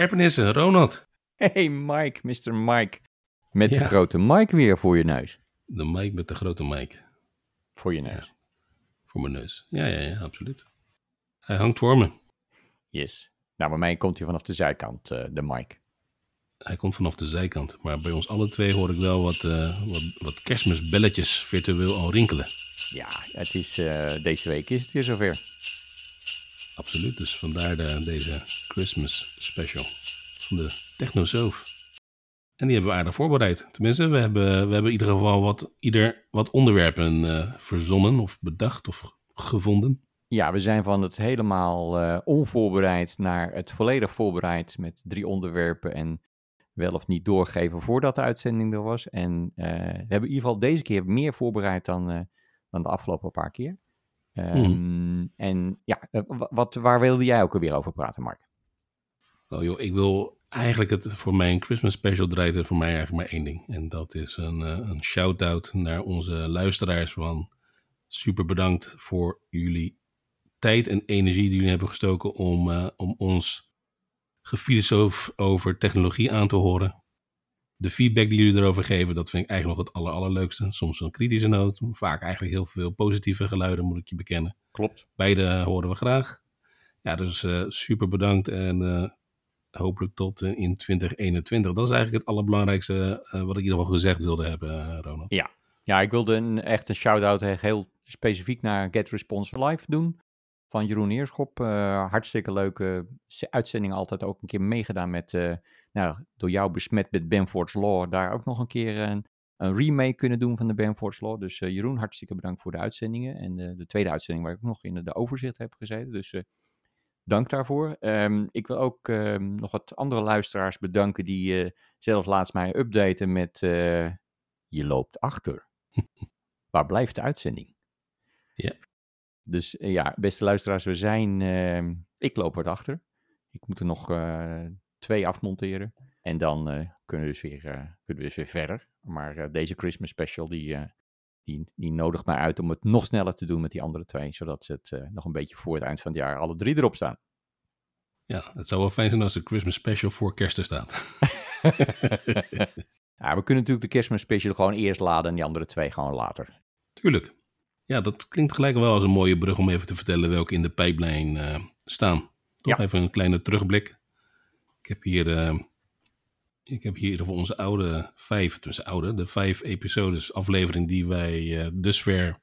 Scherpenissen, Ronald. Hey Mike, Mr. Mike. Met de grote Mike weer voor je neus. De Mike met de grote Mike. Voor je neus. Voor mijn neus. Ja, ja, ja, absoluut. Hij hangt voor me. Yes. Nou, bij mij komt hij vanaf de zijkant, eh, de Mike. Hij komt vanaf de zijkant. Maar bij ons alle twee hoor ik wel wat, eh, wat, wat kerstmisbelletjes virtueel al rinkelen. Ja, het is, eh, deze week is het weer zover. Absoluut. Dus vandaar de, deze Christmas special van de Technosoof. En die hebben we aardig voorbereid. Tenminste, we hebben, we hebben in ieder geval wat, ieder wat onderwerpen eh, verzonnen of bedacht of gevonden. Ja, we zijn van het helemaal eh, onvoorbereid naar het volledig voorbereid met drie onderwerpen en wel of niet doorgeven voordat de uitzending er was. En eh, we hebben in ieder geval deze keer meer voorbereid dan, dan de afgelopen paar keer. Ehm, En ja, eh, wa- wat, waar wilde jij ook alweer over praten, Mark? Wel joh, ik wil eigenlijk het voor mijn Christmas special draait er voor mij eigenlijk maar één ding. En dat is een, eh, een shout-out naar onze luisteraars van super bedankt voor jullie tijd en energie die jullie hebben gestoken om, eh, om ons gefilosoof over technologie aan te horen. De feedback die jullie erover geven, dat vind ik eigenlijk nog het aller, allerleukste. Soms een kritische noot, vaak eigenlijk heel veel positieve geluiden, moet ik je bekennen. Klopt. Beide horen we graag. Ja, dus eh, super bedankt en eh, hopelijk tot eh, in 2021. Dat is eigenlijk het allerbelangrijkste wat ik in ieder geval gezegd wilde hebben, Ronald. Ja, ik wilde een, echt een shout-out heel specifiek naar Get Response Live doen. Van Jeroen Eerschop. Hartstikke leuke uitzending. Altijd ook een keer meegedaan met, nou, door jou besmet met Benford's Law. Daar ook nog een keer een, een remake kunnen doen van de Benford's Law. Dus eh, Jeroen, hartstikke bedankt voor de uitzendingen. En de, de tweede uitzending waar ik ook nog in de, overzicht heb gezeten. Dus eh, dank daarvoor. Ehm, ik wil ook ehm, nog wat andere luisteraars bedanken die eh, zelf laatst mij updaten met... eh, je loopt achter. Waar blijft de uitzending? Ja. Dus eh, ja, beste luisteraars, we zijn. ehm, ik loop wat achter. Ik moet er nog eh, twee afmonteren. En dan eh, kunnen, we dus weer, eh, kunnen we dus weer verder. Maar eh, deze Christmas special, die, die, die nodigt mij uit om het nog sneller te doen met die andere twee. Zodat ze het nog een beetje voor het eind van het jaar alle drie erop staan. Ja, het zou wel fijn zijn als de Christmas special voor kerst er staat. ja, we kunnen natuurlijk de Christmas special gewoon eerst laden en die andere twee gewoon later. Tuurlijk. Ja, dat klinkt gelijk wel als een mooie brug om even te vertellen welke in de pijplijn staan. Toch Ja. even een kleine terugblik. Ik heb hier, eh, ik heb hier voor onze oude vijf, dus oude, de vijf episodes aflevering die wij eh dusver,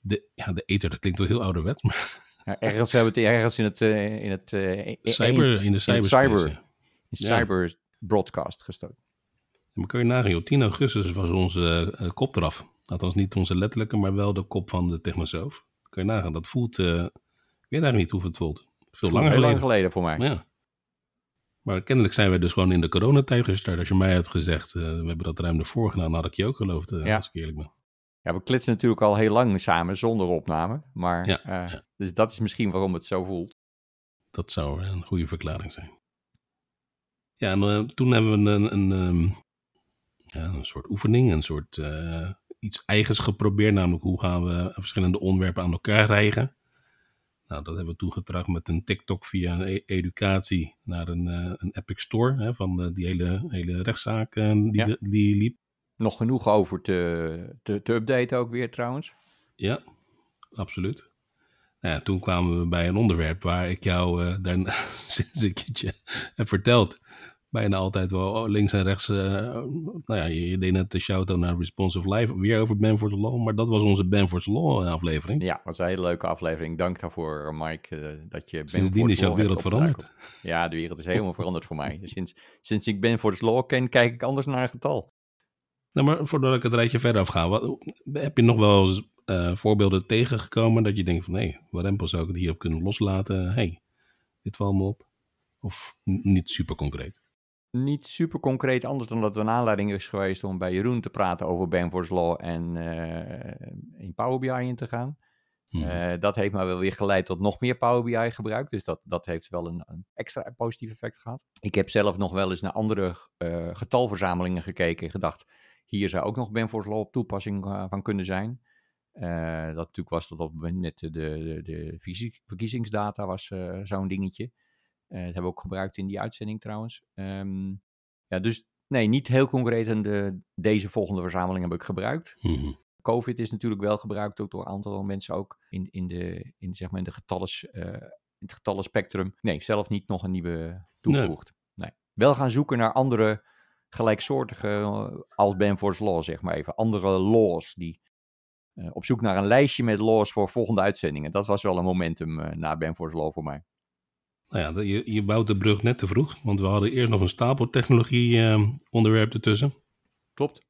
de, ja, de ether, dat klinkt wel heel ouderwet, maar Ja, ergens hebben we het ergens in het, eh, in het eh, cyber, in de cyberspace. cyber. in Ja. cyber broadcast gestoken. Maar kun je nagaan, joh, 10 augustus was onze kop eraf. Althans niet onze letterlijke, maar wel de kop van de Technosoof. Kun je nagaan, dat voelt, ik weet eigenlijk niet hoe het voelt. Veel langer geleden. lang geleden voor mij. Ja. Maar kennelijk zijn we dus gewoon in de coronatijd gestart. Als je mij had gezegd, eh, we hebben dat ruim ervoor gedaan, dan had ik je ook geloofd, eh, Ja. als ik eerlijk ben. Ja, we klitsen natuurlijk al heel lang samen zonder opname. Maar, Ja, eh, ja. Dus dat is misschien waarom het zo voelt. Dat zou een goede verklaring zijn. Ja, en toen hebben we een, een, ehm, ja, een soort oefening, een soort iets eigens geprobeerd. Namelijk hoe gaan we verschillende onderwerpen aan elkaar rijgen. Nou, dat hebben we toegetracht met een TikTok via een e- educatie naar een, eh, een Epic Store. Hè, van eh, die hele, hele rechtszaak eh, die, Ja. de- die liep. Nog genoeg over te, te, te updaten ook weer trouwens. Ja, absoluut. Nou ja, toen kwamen we bij een onderwerp waar ik jou eh daarna sinds ik het je heb verteld, bijna altijd wel links en rechts. eh, nou ja, je, je deed net de shout-out naar Responsive Life, weer over Benford's Law, maar dat was onze Benford's Law aflevering. Ja, dat was een hele leuke aflevering. Dank daarvoor, Mike, eh, dat je Sindsdien is jouw wereld veranderd. Ja, de wereld is helemaal veranderd voor mij. Sinds, sinds ik Ben voor de Law ken, kijk ik anders naar een getal. Nou, maar voordat ik het rijtje verder afga, wat, heb je nog wel eens eh, voorbeelden tegengekomen dat je denkt van, hé, warempel zou ik het hierop kunnen loslaten? hey, dit valt me op. Of niet super concreet. Niet super concreet, anders dan dat er een aanleiding is geweest om bij Jeroen te praten over Benford's Law en eh, in Power BI in te gaan. Mhm. Eh, dat heeft mij wel weer geleid tot nog meer Power BI gebruik. Dus dat, dat heeft wel een, een extra positief effect gehad. Ik heb zelf nog wel eens naar andere eh, getalverzamelingen gekeken en gedacht, hier zou ook nog Benford's Law op toepassing van kunnen zijn. Dat natuurlijk was tot op het moment net de, de, de verkiezing- verkiezingsdata was zo'n dingetje. Dat hebben we ook gebruikt in die uitzending trouwens. Ehm, ja, dus nee, niet heel concreet. En de, deze volgende verzameling heb ik gebruikt. Mhm. COVID is natuurlijk wel gebruikt ook door een aantal mensen ook in, in, de, in, zeg maar in, de getallen, eh, in het getallenspectrum. Nee, zelf niet nog een nieuwe toegevoegd. Nee. Wel gaan zoeken naar andere gelijksoortige, eh, als Benford's Law zeg maar even, andere laws die eh, op zoek naar een lijstje met laws voor volgende uitzendingen. Dat was wel een momentum uh, na Benford's Law voor mij. Nou ja, je, je bouwt de brug net te vroeg, want we hadden eerst nog een stapel technologie uh, onderwerp ertussen. Klopt.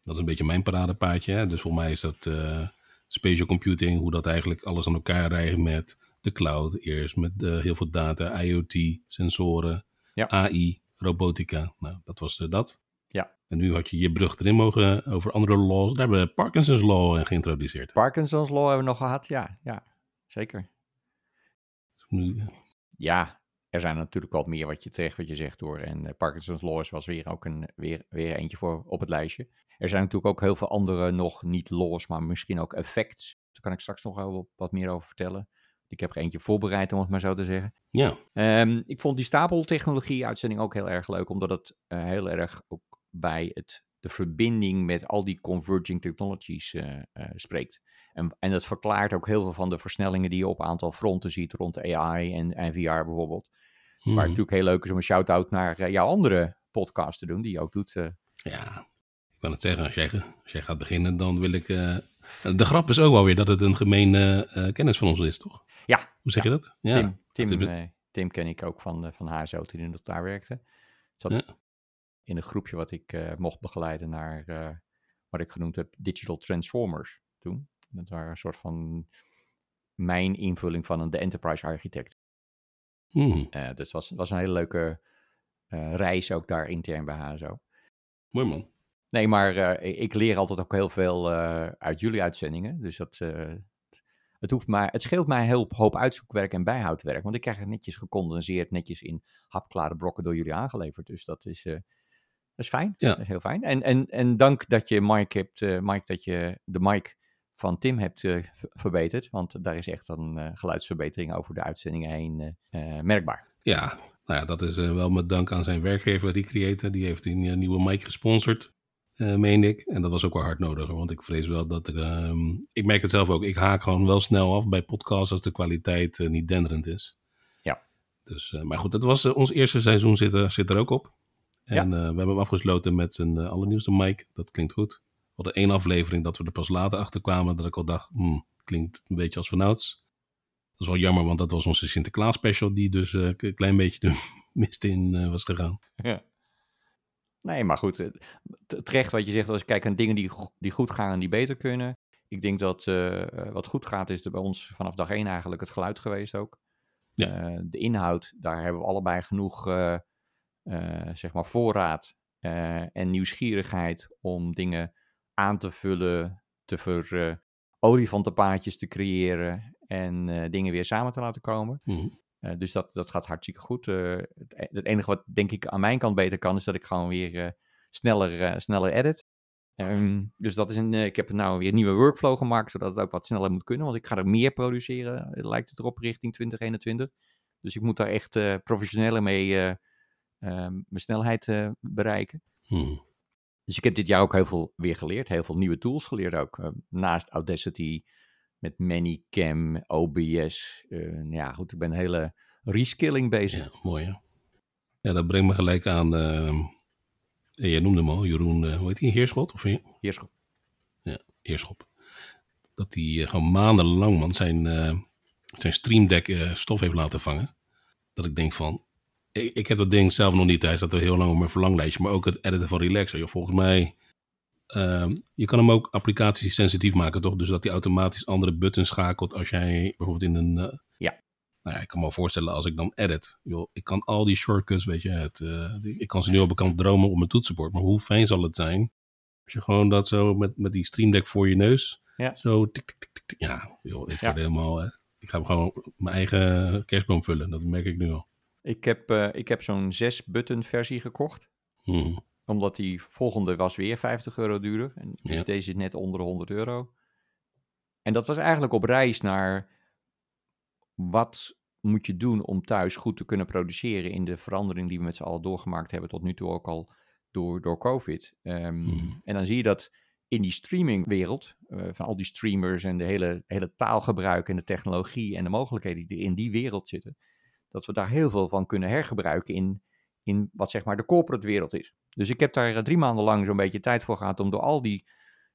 Dat is een beetje mijn paradepaardje. Hè? Dus voor mij is dat uh, spatial computing, hoe dat eigenlijk alles aan elkaar rijgt met de cloud eerst, met uh, heel veel data, IoT, sensoren, ja. AI, robotica. Nou, dat was dat. Ja. En nu had je je brug erin mogen over andere laws. Daar hebben we Parkinson's Law geïntroduceerd. Parkinson's Law hebben we nog gehad, ja. Ja, zeker. Nu, ja, er zijn natuurlijk wat meer wat je terecht wat je zegt hoor. En uh, Parkinson's Laws was weer ook een, weer, weer eentje voor op het lijstje. Er zijn natuurlijk ook heel veel andere nog niet laws, maar misschien ook effects. Daar kan ik straks nog wel wat meer over vertellen. Ik heb er eentje voorbereid, om het maar zo te zeggen. Ja. Um, ik vond die stapeltechnologie-uitzending ook heel erg leuk, omdat het uh, heel erg ook bij het, de verbinding met al die converging technologies uh, uh, spreekt. En, en dat verklaart ook heel veel van de versnellingen die je op een aantal fronten ziet rond AI en, en VR bijvoorbeeld. Hmm. Maar natuurlijk heel leuk is om een shout-out naar uh, jouw andere podcast te doen, die je ook doet. uh. Ja, ik kan het zeggen, als jij, als jij gaat beginnen, dan wil ik... uh, de grap is ook wel weer dat het een gemene kennis van ons is, toch? Ja. Hoe zeg ja. je dat? Ja. Tim, Tim, is- eh, Tim ken ik ook van, eh, van HSO toen hij nog daar werkte. Zat Ja. in een groepje wat ik eh, mocht begeleiden naar eh, wat ik genoemd heb Digital Transformers toen. Dat waren een soort van mijn invulling van een de enterprise architect. Hmm, Eh, dus het was, was een hele leuke eh, reis ook daar intern bij HSO. mooi man. Nee, maar eh, ik leer altijd ook heel veel uit jullie uitzendingen. Dus dat, het, hoeft maar, het scheelt mij een heel hoop uitzoekwerk en bijhoudwerk. Want ik krijg het netjes gecondenseerd, netjes in hapklare blokken door jullie aangeleverd. Dus dat is, dat is fijn. Ja. Dat is heel fijn. En, en, en dank dat je Mike hebt, Mike, dat je de mic van Tim hebt v- verbeterd. Want daar is echt een eh, geluidsverbetering over de uitzendingen heen eh, merkbaar. Ja, nou ja, dat is wel met dank aan zijn werkgever Recreator. Die heeft een nieuwe mic gesponsord, meen ik. En dat was ook wel hard nodig, want ik vrees wel dat er... ehm, ik merk het zelf ook, ik haak gewoon wel snel af bij podcasts als de kwaliteit niet denderend is. Ja. Dus, maar goed, dat was ons eerste seizoen zit er, zit er ook op. En Ja. we hebben hem afgesloten met zijn allernieuwste mic. Dat klinkt goed. Hadden één aflevering dat we er pas later achter kwamen. Dat ik al dacht, hmm, klinkt een beetje als vanouds. Dat is wel jammer, want dat was onze Sinterklaas special. Die dus eh, een klein beetje de mist in eh, was gegaan. Ja. Nee, maar goed, eh, terecht wat je zegt, als ik kijk naar dingen die, die goed gaan en die beter kunnen. Ik denk dat eh, eh, wat goed gaat, is er bij ons vanaf dag één eigenlijk het geluid geweest ook. Ja. Eh, de inhoud, daar hebben we allebei genoeg eh, eh, zeg maar voorraad eh, en nieuwsgierigheid om dingen aan te vullen, te ver eh, olifantenpaadjes te creëren en eh, dingen weer samen te laten komen. Mhm. Eh, dus dat, dat gaat hartstikke goed. Het, e- het enige wat denk ik aan mijn kant beter kan, is dat ik gewoon weer sneller, sneller edit. Ehm, dus dat is een, ik heb nou weer een nieuwe workflow gemaakt, zodat het ook wat sneller moet kunnen. Want ik ga er meer produceren, lijkt het erop, richting 2021. Dus ik moet daar echt professioneler mee mijn snelheid bereiken. Mhm. Dus ik heb dit jaar ook heel veel weer geleerd. Heel veel nieuwe tools geleerd ook. Eh, naast Audacity, met Manycam, OBS. Eh, ja, goed, ik ben een hele reskilling bezig. Ja, mooi hè. Ja, dat brengt me gelijk aan... ehm, jij noemde hem al, Jeroen, eh, hoe heet hij? Heerschot? Of is goed. Heerschop. Dat hij gewoon maandenlang man, zijn, zijn Stream Deck stof heeft laten vangen. Dat ik denk van... Ik, ik heb dat ding zelf nog niet. Hij staat er heel lang op mijn verlanglijstje. Maar ook het editen van Relaxer. Joh, volgens mij... ehm, je kan hem ook applicaties sensitief maken, toch? Dus dat hij automatisch andere buttons schakelt als jij bijvoorbeeld in een... eh, Ja. Nou ja, ik kan me wel voorstellen als ik dan edit. Joh, ik kan al die shortcuts, weet je. Het, die- ik kan ze nu al bekend dromen op mijn toetsenbord. Maar hoe fijn zal het zijn als je gewoon dat zo met, met die Stream Deck voor je neus... Ja. Zo tik, tik, tik, tik, tik. Ja, joh, ik Ja. word helemaal... eh, ik ga gewoon mijn eigen kerstboom vullen. Dat merk ik nu al. Ik heb, eh, ik heb zo'n 6-button versie gekocht. Mhm. Omdat die volgende was weer 50 euro duurder. En dus Ja. deze is net onder de 100 euro. En dat was eigenlijk op reis naar wat moet je doen om thuis goed te kunnen produceren in de verandering die we met z'n allen doorgemaakt hebben tot nu toe ook al door, door COVID. Ehm, Hmm. En dan zie je dat in die streamingwereld, eh, van al die streamers en de hele, hele taalgebruik en de technologie en de mogelijkheden die in die wereld zitten, dat we daar heel veel van kunnen hergebruiken in, in wat zeg maar de corporate wereld is. Dus ik heb daar eh, drie maanden lang zo'n beetje tijd voor gehad om door al die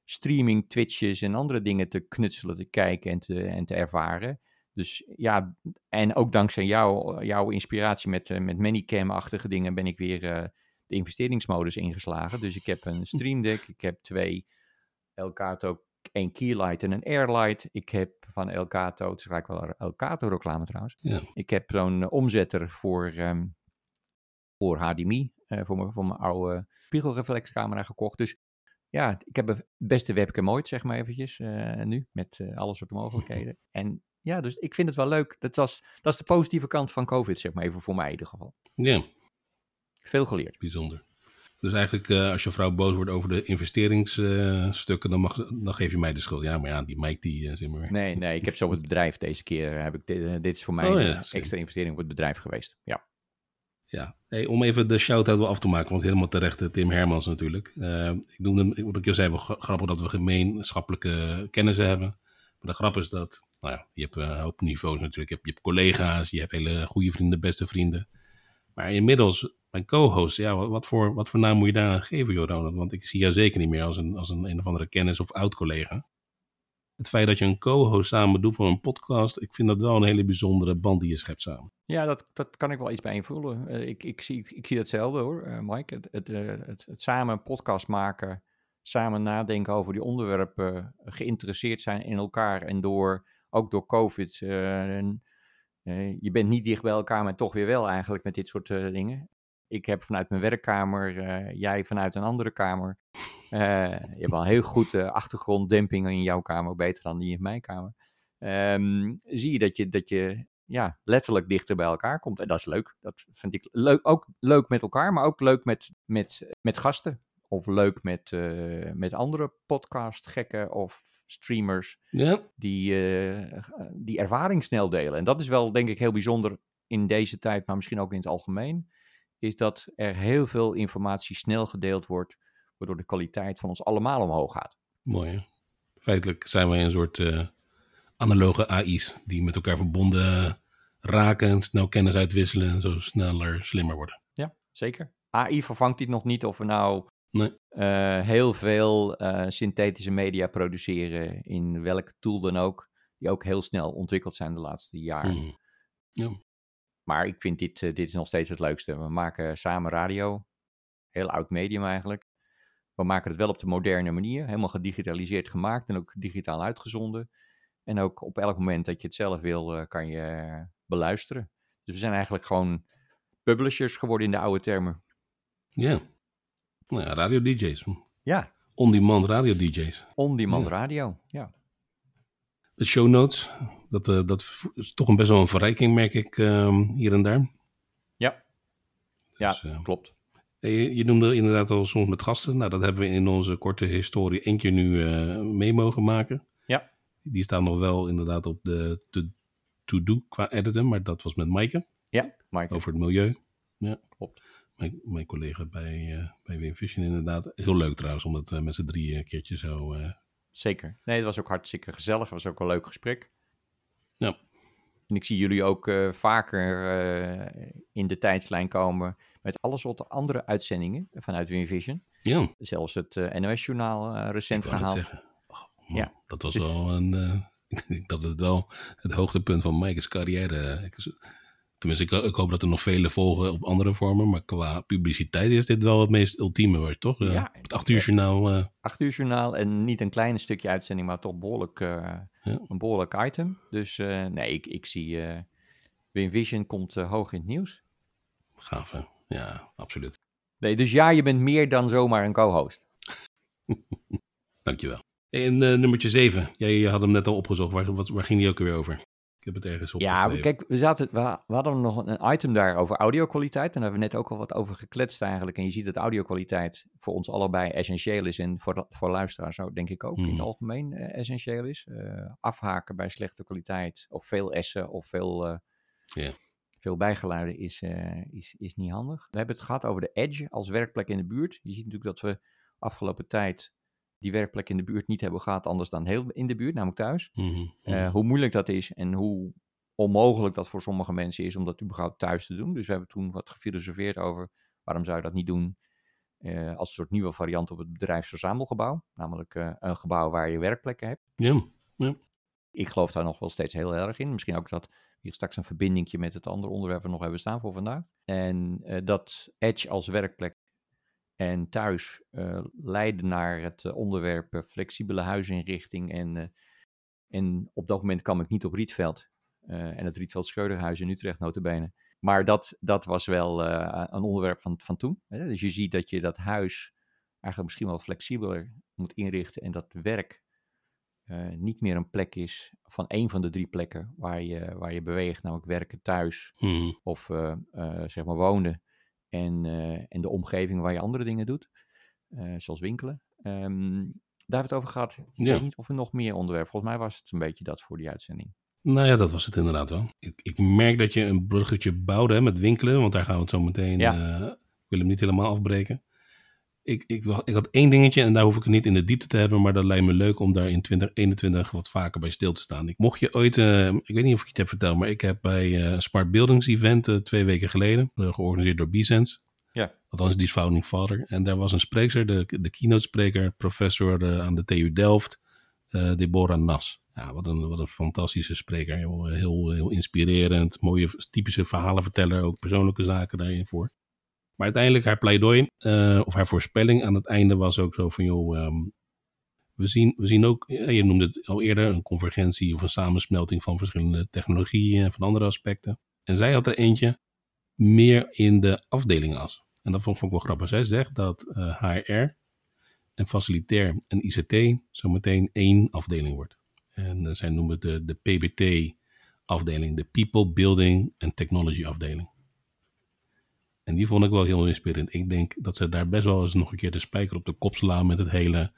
streaming, twitches en andere dingen te knutselen, te kijken en te, en te ervaren. Dus ja, en ook dankzij jou, jouw inspiratie met, eh, met Manycam-achtige dingen ben ik weer eh, de investeringsmodus ingeslagen. Dus ik heb een Stream Deck, ik heb twee Elgato, één Keylight en een Airlight. Ik heb van Elgato, het is eigenlijk wel Elgato reclame trouwens. Ja. Ik heb zo'n eh, omzetter voor, ehm, voor HDMI, eh, voor, mijn, voor mijn oude spiegelreflexcamera gekocht. Dus ja, ik heb de beste webcam ooit, zeg maar eventjes, eh, nu, met eh, alle soorten mogelijkheden. En ja, dus ik vind het wel leuk. Dat, was, dat is de positieve kant van COVID, zeg maar even voor mij in ieder geval. Ja, Veel geleerd. bijzonder. Dus eigenlijk, eh, als je vrouw boos wordt over de investeringsstukken, dan, mag, dan geef je mij de schuld. Ja, maar ja, die Mike, die uh, zeg maar. Nee, nee, ik heb zo het bedrijf deze keer. Heb ik dit, eh, dit is voor mij Oh, een ja, extra investering op het bedrijf geweest. Ja. Ja, hey, om even de shout-out wel af te maken, want helemaal terecht, eh, Tim Hermans natuurlijk. Eh, ik noemde, wat ik je zei, wel gra- grappig dat we gemeenschappelijke kennissen hebben. Maar de grap is dat, nou ja, je hebt eh, een hoop niveaus natuurlijk. Je hebt, je hebt collega's, je hebt hele goede vrienden, beste vrienden. Maar inmiddels, co-host, ja, wat, voor, wat voor naam moet je daar aan geven, joh? Want ik zie jou zeker niet meer als een, als een, een of andere kennis of oud-collega. Het feit dat je een co-host samen doet voor een podcast, ik vind dat wel een hele bijzondere band die je schept samen. Ja, dat, dat kan ik wel iets bij invullen. Eh, ik, ik, zie, ik zie hetzelfde hoor, eh, Mike. Het, het, eh, het, het samen een podcast maken, samen nadenken over die onderwerpen, geïnteresseerd zijn in elkaar en door, ook door COVID. je bent niet dicht bij elkaar, maar toch weer wel eigenlijk met dit soort dingen. Ik heb vanuit mijn werkkamer, eh, jij vanuit een andere kamer. Eh, je hebt wel heel goed eh, achtergronddemping in jouw kamer, beter dan die in mijn kamer. Ehm, zie je dat je, dat je ja, letterlijk dichter bij elkaar komt. En dat is leuk. Dat vind ik leuk. Ook leuk met elkaar, maar ook leuk met, met, met gasten. Of leuk met, eh, met andere podcastgekken of streamers Ja, die, die ervaring snel delen. En dat is wel, denk ik, heel bijzonder in deze tijd, maar misschien ook in het algemeen. Is dat er heel veel informatie snel gedeeld wordt, waardoor de kwaliteit van ons allemaal omhoog gaat. Mooi. Hè? Feitelijk zijn wij een soort eh, analoge AI's die met elkaar verbonden raken, snel kennis uitwisselen en zo sneller, slimmer worden. Ja, zeker. AI vervangt dit nog niet of we nou Nee. eh, heel veel eh, synthetische media produceren in welk tool dan ook, die ook heel snel ontwikkeld zijn de laatste jaren. Hmm. Maar ik vind dit, eh, dit is nog steeds het leukste. We maken samen radio, heel oud medium eigenlijk. We maken het wel op de moderne manier, helemaal gedigitaliseerd gemaakt en ook digitaal uitgezonden. En ook op elk moment dat je het zelf wil, eh, kan je eh, beluisteren. Dus we zijn eigenlijk gewoon publishers geworden in de oude termen. Ja. Nou ja, radio DJ's. Ja, On-demand radio DJ's. on-demand Ja. radio. Ja. De show notes, dat, eh, dat is toch een best wel een verrijking, merk ik ehm, hier en daar. Ja. Ja, Dus, eh, klopt. je, je noemde inderdaad al soms met gasten. Nou, dat hebben we in onze korte historie één keer nu eh, mee mogen maken. Ja. Die staan nog wel inderdaad op de to-do qua editen, maar dat was met Maaike. Ja, Mike. over het milieu. Ja. Klopt. Mijn, mijn collega bij, bij Wim Vision inderdaad. Heel leuk trouwens, om dat eh, met z'n drie keertje zo... Zeker. Nee, het was ook hartstikke gezellig. Het was ook een leuk gesprek. Ja. En ik zie jullie ook eh, vaker eh, in de tijdslijn komen met alle soorten andere uitzendingen vanuit Winvision. ja, Zelfs het eh, NOS-journaal recent ik gehaald. Oh, man, Ja. Dat was is- wel een... ik denk dat het wel het hoogtepunt van Mike's carrière... Tenminste, ik, ik hoop dat er nog vele volgen op andere vormen. Maar qua publiciteit is dit wel het meest ultieme, was, toch? Ja. het acht uur journaal... eh, Acht uur journaal en niet een klein stukje uitzending, maar toch behoorlijk, eh, Ja. een behoorlijk item. Dus eh, nee, ik, ik zie Winvision komt hoog in het nieuws. gaaf, hè? Ja, absoluut. Nee, dus ja, je bent meer dan zomaar een co-host. Dankjewel. En nummertje 7. Jij had hem net al opgezocht. Waar, wat, waar ging die ook weer over? Heb het ergens op. Ja, kijk, we, zaten, we, we hadden nog een item daar over audiokwaliteit. En daar hebben we net ook al wat over gekletst eigenlijk. En je ziet dat audiokwaliteit voor ons allebei essentieel is. En voor, voor luisteraars ook, denk ik ook in Mhm. het algemeen eh, essentieel is. Eh, afhaken bij slechte kwaliteit of veel essen of veel, eh. Veel bijgeluiden is, is, is niet handig. We hebben het gehad over de Edge als werkplek in de buurt. Je ziet natuurlijk dat we afgelopen tijd die werkplek in de buurt niet hebben gehad, anders dan heel in de buurt, namelijk thuis. Mhm, Eh, mhm. hoe moeilijk dat is en hoe onmogelijk dat voor sommige mensen is om dat überhaupt thuis te doen. Dus we hebben toen wat gefilosofeerd over waarom zou je dat niet doen eh, als een soort nieuwe variant op het bedrijfsverzamelgebouw. Namelijk eh, een gebouw waar je werkplekken hebt. Ja, Ik geloof daar nog wel steeds heel erg in. Misschien ook dat hier straks een verbindingje met het andere onderwerp we nog hebben staan voor vandaag. En dat Edge als werkplek en thuis eh, leiden naar het eh, onderwerp eh, flexibele huisinrichting. En, en op dat moment kwam ik niet op Rietveld. en het Rietveld Scheuderhuis in Utrecht notabene. Maar dat, dat was wel een onderwerp van, van toen. Hè? Dus je ziet dat je dat huis eigenlijk misschien wel flexibeler moet inrichten. En dat werk niet meer een plek is van één van de drie plekken waar je, waar je beweegt. Namelijk werken thuis mhm. of zeg maar wonen en, eh, en de omgeving waar je andere dingen doet, eh, zoals winkelen. Ehm, daar hebben we het over gehad. Ik Ja. weet niet of er nog meer onderwerp. Volgens mij was het een beetje dat voor die uitzending. Nou ja, dat was het inderdaad wel. Ik, ik merk dat je een bruggetje bouwde hè, met winkelen, want daar gaan we het zo meteen. Ja. eh, ik wil hem niet helemaal afbreken. Ik, ik, ik had één dingetje en daar hoef ik het niet in de diepte te hebben, maar dat lijkt me leuk om daar in 2021 wat vaker bij stil te staan. Ik, mocht je ooit, eh, ik weet niet of ik het heb verteld, maar ik heb bij eh, een Smart Buildings event eh, twee weken geleden, georganiseerd door Bisense. Ja. Althans, die is founding father. En daar was een spreekster, de, de keynote spreker, professor aan de TU Delft, Deborah Nas. Ja, wat een, wat een fantastische spreker. Heel, heel, heel inspirerend. Mooie typische verhalenverteller. Ook persoonlijke zaken daarin voor. Maar uiteindelijk haar pleidooi, eh, of haar voorspelling aan het einde was ook zo van, joh, ehm, we, zien, we zien ook, je noemde het al eerder, een convergentie of een samensmelting van verschillende technologieën en van andere aspecten. En zij had er eentje meer in de afdelingenas. En dat vond, ik wel grappig. Zij zegt dat eh, HR en facilitair en ICT zometeen één afdeling wordt. En eh, zij noemen het de, de PBT-afdeling, de People Building and Technology afdeling. En die vond ik wel heel inspirerend. Ik denk dat ze daar best wel eens nog een keer de spijker op de kop slaan met het hele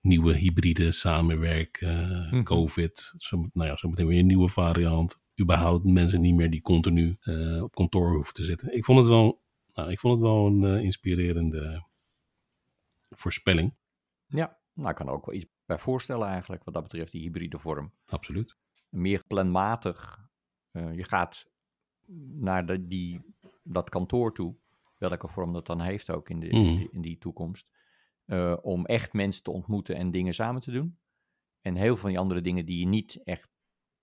nieuwe hybride samenwerk, eh, Mhm. COVID. Zo, nou ja, zometeen weer een nieuwe variant. Überhaupt mensen niet meer die continu eh, op kantoor hoeven te zitten. Ik vond het wel, nou, ik vond het wel een eh, inspirerende voorspelling. Ja, nou ik kan er ook wel iets bij voorstellen eigenlijk wat dat betreft, die hybride vorm. Absoluut. Meer planmatig. je gaat naar de, die, dat kantoor toe, welke vorm dat dan heeft ook in, de, in, Mhm. die, in die toekomst. eh, om echt mensen te ontmoeten en dingen samen te doen. En heel veel van die andere dingen die je niet echt.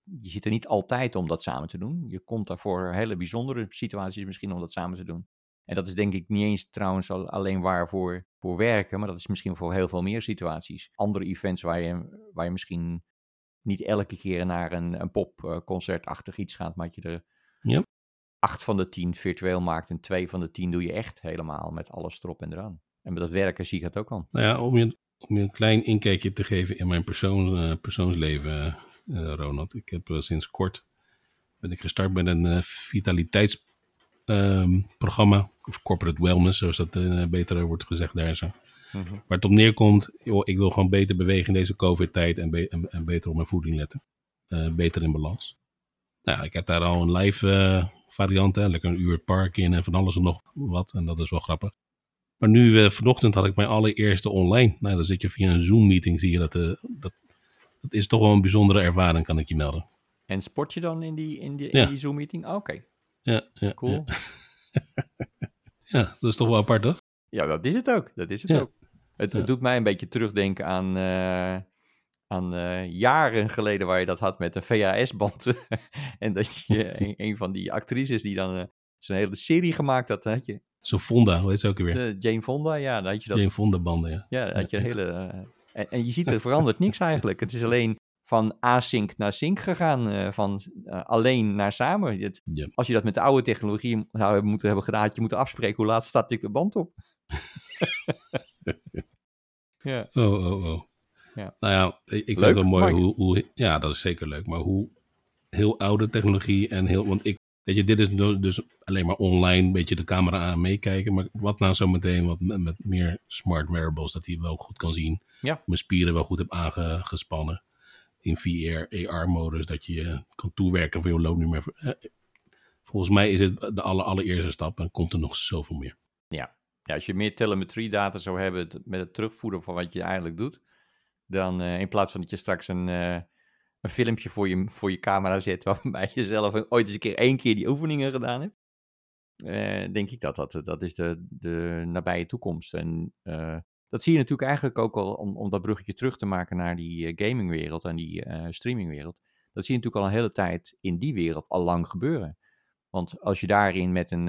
Je zit er niet altijd om dat samen te doen. Je komt daarvoor hele bijzondere situaties misschien om dat samen te doen. En dat is denk ik niet eens trouwens al- alleen waar voor, voor werken, maar dat is misschien voor heel veel meer situaties. Andere events waar je, waar je misschien niet elke keer naar een, een popconcertachtig iets gaat, maar dat je er Ja. Acht van de tien virtueel maakt en twee van de tien doe je echt helemaal met alles erop en eraan. En met dat werken zie ik dat ook al. Nou ja, om je, om je een klein inkijkje te geven in mijn persoon, eh, persoonsleven, eh, Ronald. Ik heb eh, sinds kort ben ik gestart met een vitaliteitsprogramma. of corporate wellness, zoals dat beter wordt gezegd daar zo. Waar het op neerkomt, joh, ik wil gewoon beter bewegen in deze COVID-tijd en, be- en, en beter op mijn voeding letten. Beter in balans. Nou, ik heb daar al een live variant, hè, lekker een uur het park in en van alles en nog wat. En dat is wel grappig. Maar nu, eh, vanochtend had ik mijn allereerste online. Nou, dan zit je via een Zoom-meeting, zie je dat, eh, dat. Dat is toch wel een bijzondere ervaring, kan ik je melden. En sport je dan in die, in die, Ja. die Zoom-meeting? Oké, Ja, ja, cool. Ja. Ja, dat is toch wel apart, toch? Ja, dat is het ook. Dat is het ook. Het doet mij een beetje terugdenken aan, eh, aan eh, jaren geleden waar je dat had met een VHS-band. en dat je een, een van die actrices die dan eh, zo'n hele serie gemaakt had, had je Zo'n Fonda, hoe heet ze ook weer? Jane Fonda, ja, dan had je dat. Jane Fonda banden, ja. Ja, had je een hele. eh, en, en je ziet er verandert niks eigenlijk. Het is alleen van async naar sync gegaan, van alleen naar samen. Het- Ja. Als je dat met de oude technologie zou moeten hebben gedaan, had je moeten afspreken hoe laat start ik de band op. ja. Oh, oh, oh. Ja. Nou ja, ik, ik vind het wel mooi hoe, hoe... Ja, dat is zeker leuk. Maar hoe heel oude technologie en heel... Want ik... Weet je, dit is dus alleen maar online, een beetje de camera aan meekijken. Maar wat nou zo meteen wat met, met meer smart wearables, dat hij wel goed kan zien. Ja. Mijn spieren wel goed heb aangespannen. in VR, AR-modus, dat je kan toewerken voor je loonnummer. Volgens mij is het de aller, allereerste stap en komt er nog zoveel meer. Ja, ja als je meer telemetrie-data zou hebben met het terugvoeren van wat je eigenlijk doet, dan in plaats van dat je straks een, een filmpje voor je, voor je camera zet waarbij je zelf ooit eens een keer één keer die oefeningen gedaan hebt, uh, denk ik dat dat, dat is de, de nabije toekomst. En dat zie je natuurlijk eigenlijk ook al, om, om dat bruggetje terug te maken naar die gamingwereld en die streamingwereld. Dat zie je natuurlijk al een hele tijd in die wereld al lang gebeuren. Want als je daarin met een,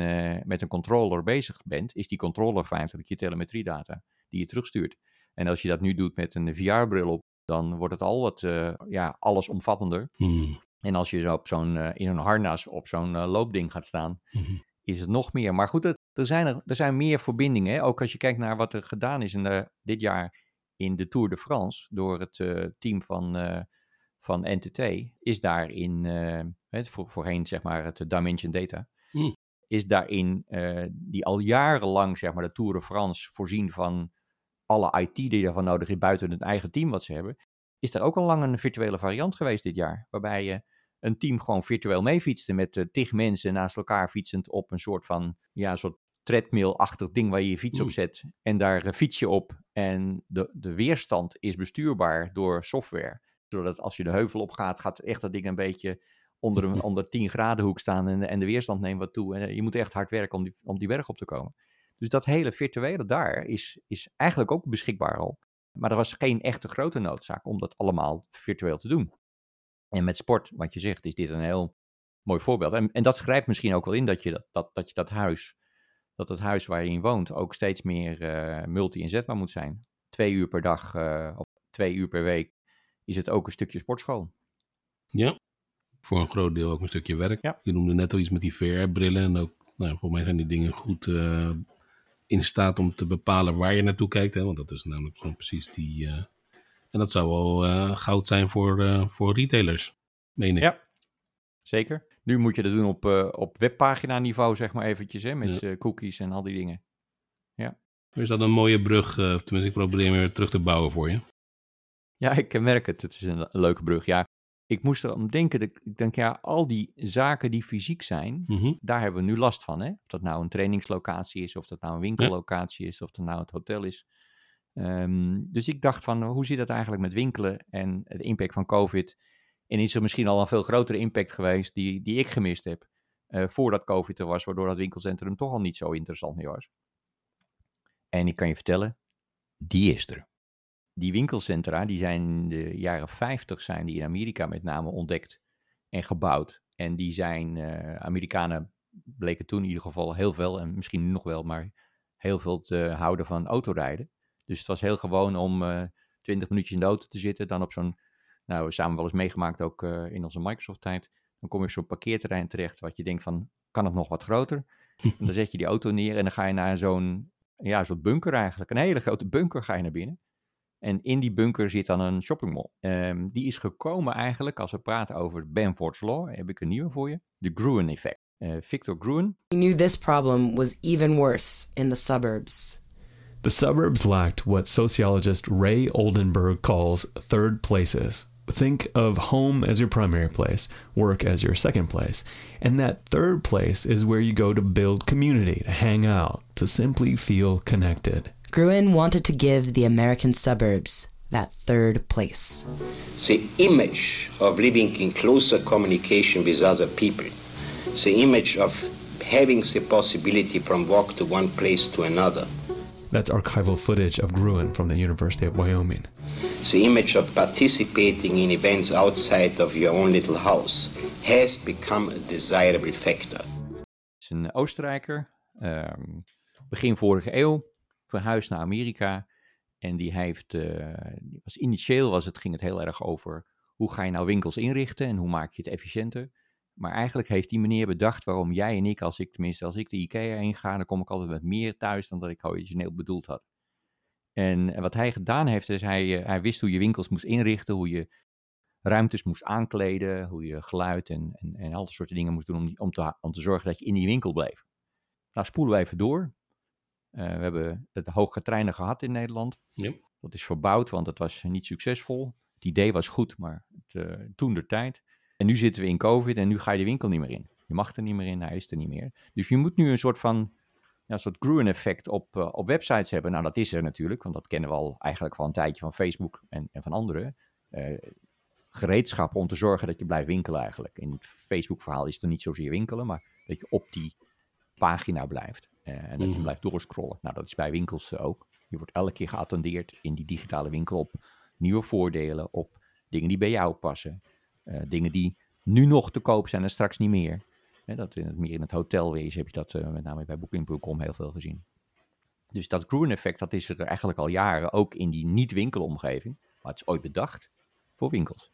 met een controller bezig bent, is die controller feitelijk je telemetriedata die je terugstuurt. En als je dat nu doet met een VR-bril op, dan wordt het al wat ja, allesomvattender. Hmm. En als je zo op zo'n, in een harnas op zo'n loopding gaat staan, hmm is het nog meer. Maar goed, er, zijn, er, er zijn meer verbindingen. Hè? Ook als je kijkt naar wat er gedaan is in de, dit jaar in de Tour de France door het uh, team van, uh, van NTT, is daarin, uh, voor, voorheen zeg maar het Dimension Data, mm. is daarin die al jarenlang zeg maar de Tour de France voorzien van alle IT die daarvan nodig is buiten het eigen team wat ze hebben, is er ook al lang een virtuele variant geweest dit jaar, waarbij je een team gewoon virtueel meefietste met uh, tig mensen naast elkaar fietsend op een soort van, ja, een soort treadmill-achtig ding waar je je fiets op zet. En daar uh, fiets je op en de, de weerstand is bestuurbaar door software. Zodat als je de heuvel op gaat, gaat echt dat ding een beetje onder, een, onder 10 graden hoek staan en, en de weerstand neemt wat toe. En uh, je moet echt hard werken om die, om die berg op te komen. Dus dat hele virtuele daar is, is eigenlijk ook beschikbaar al. Maar er was geen echte grote noodzaak om dat allemaal virtueel te doen. En met sport, wat je zegt, is dit een heel mooi voorbeeld. En, en dat grijpt misschien ook wel in dat je dat, dat, dat, je dat huis, dat het huis waar je in woont, ook steeds meer uh, multi-inzetbaar moet zijn. Twee uur per dag uh, of twee uur per week is het ook een stukje sportschool. Ja, voor een groot deel ook een stukje werk. Ja. Je noemde net al iets met die VR-brillen. En ook, nou, voor mij zijn die dingen goed uh, in staat om te bepalen waar je naartoe kijkt. Hè? Want dat is namelijk gewoon precies die, en dat zou wel uh, goud zijn voor, uh, voor retailers, meen ik. Ja, zeker. Nu moet je dat doen op, op webpagina niveau, zeg maar eventjes, hè, met ja. cookies en al die dingen. Ja. Is dat een mooie brug? tenminste, ik probeer weer terug te bouwen voor je. Ja, ik merk het. Het is een, leuke brug. Ja, ik moest erom denken. ik denk, ja, al die zaken die fysiek zijn, mm -hmm. daar hebben we nu last van. Hè? Of dat nou een trainingslocatie is, of dat nou een winkellocatie is, of dat nou het hotel is. Um, dus ik dacht van, hoe zit dat eigenlijk met winkelen en de impact van COVID? En is er misschien al een veel grotere impact geweest die, die ik gemist heb uh, voordat COVID er was, waardoor dat winkelcentrum toch al niet zo interessant meer was. En ik kan je vertellen, die is er. Die winkelcentra, die zijn in de jaren 50 zijn die in Amerika met name ontdekt en gebouwd. En die zijn, uh, Amerikanen bleken toen in ieder geval heel veel, en misschien nog wel, maar heel veel te houden van autorijden. Dus het was heel gewoon om uh, eh, 20 minuutjes in de auto te zitten. Dan op zo'n, nou, samen wel eens meegemaakt ook uh, in onze Microsoft-tijd. Dan kom je op zo'n parkeerterrein terecht, wat je denkt van, kan het nog wat groter? en dan zet je die auto neer en dan ga je naar zo'n, ja, zo'n bunker eigenlijk. Een hele grote bunker ga je naar binnen. En in die bunker zit dan een shoppingmall. Um, die is gekomen eigenlijk, als we praten over Benford's Law, heb ik een nieuwe voor je. De Gruen effect. Uh, Victor Gruen. He knew this problem was even worse in the suburbs. The suburbs lacked what sociologist Ray Oldenburg calls third places. Think of home as your primary place, work as your second place, and that third place is where you go to build community, to hang out, to simply feel connected. Gruen wanted to give the American suburbs that third place. The image of living in closer communication with other people, the image of having the possibility from walk to one place to another, that's archival footage of Gruen from the University of Wyoming. The image of participating in events outside of your own little house has become a desirable factor. Het is een Oostenrijker, um, begin vorige eeuw, verhuisd naar Amerika. En die heeft, uh, was initieel was het, ging het heel erg over hoe ga je nou winkels inrichten en hoe maak je het efficiënter. Maar eigenlijk heeft die meneer bedacht waarom jij en ik, als ik tenminste als ik de IKEA heen ga, dan kom ik altijd met meer thuis dan dat ik origineel bedoeld had. En, wat hij gedaan heeft, is hij, eh, hij wist hoe je winkels moest inrichten, hoe je ruimtes moest aankleden, hoe je geluid en, en, en al dat soort dingen moest doen om, om, te, om te zorgen dat je in die winkel bleef. Nou, spoelen we even door. Uh, we hebben het hoge treinen gehad in Nederland. Ja. Dat is verbouwd, want het was niet succesvol. Het idee was goed, maar het, eh, toen de tijd. En nu zitten we in COVID en nu ga je de winkel niet meer in. Je mag er niet meer in, hij is er niet meer. Dus je moet nu een soort van ja, een soort Gruen-effect op, eh, op websites hebben. Nou, dat is er natuurlijk, want dat kennen we al eigenlijk al een tijdje van Facebook en, en van anderen. Eh, gereedschap om te zorgen dat je blijft winkelen eigenlijk. In het Facebook-verhaal is het er niet zozeer winkelen, maar dat je op die pagina blijft. Eh, en dat je Mhm. blijft doorscrollen. Nou, dat is bij winkels eh, ook. Je wordt elke keer geattendeerd in die digitale winkel op nieuwe voordelen, op dingen die bij jou passen. eh, dingen die nu nog te koop zijn en straks niet meer. Hè, dat in het, meer in het hotelwezen heb je dat eh, met name bij Booking.com heel veel gezien. Dus dat Gruen-effect, dat is er eigenlijk al jaren, ook in die niet-winkelomgeving. Maar het is ooit bedacht voor winkels.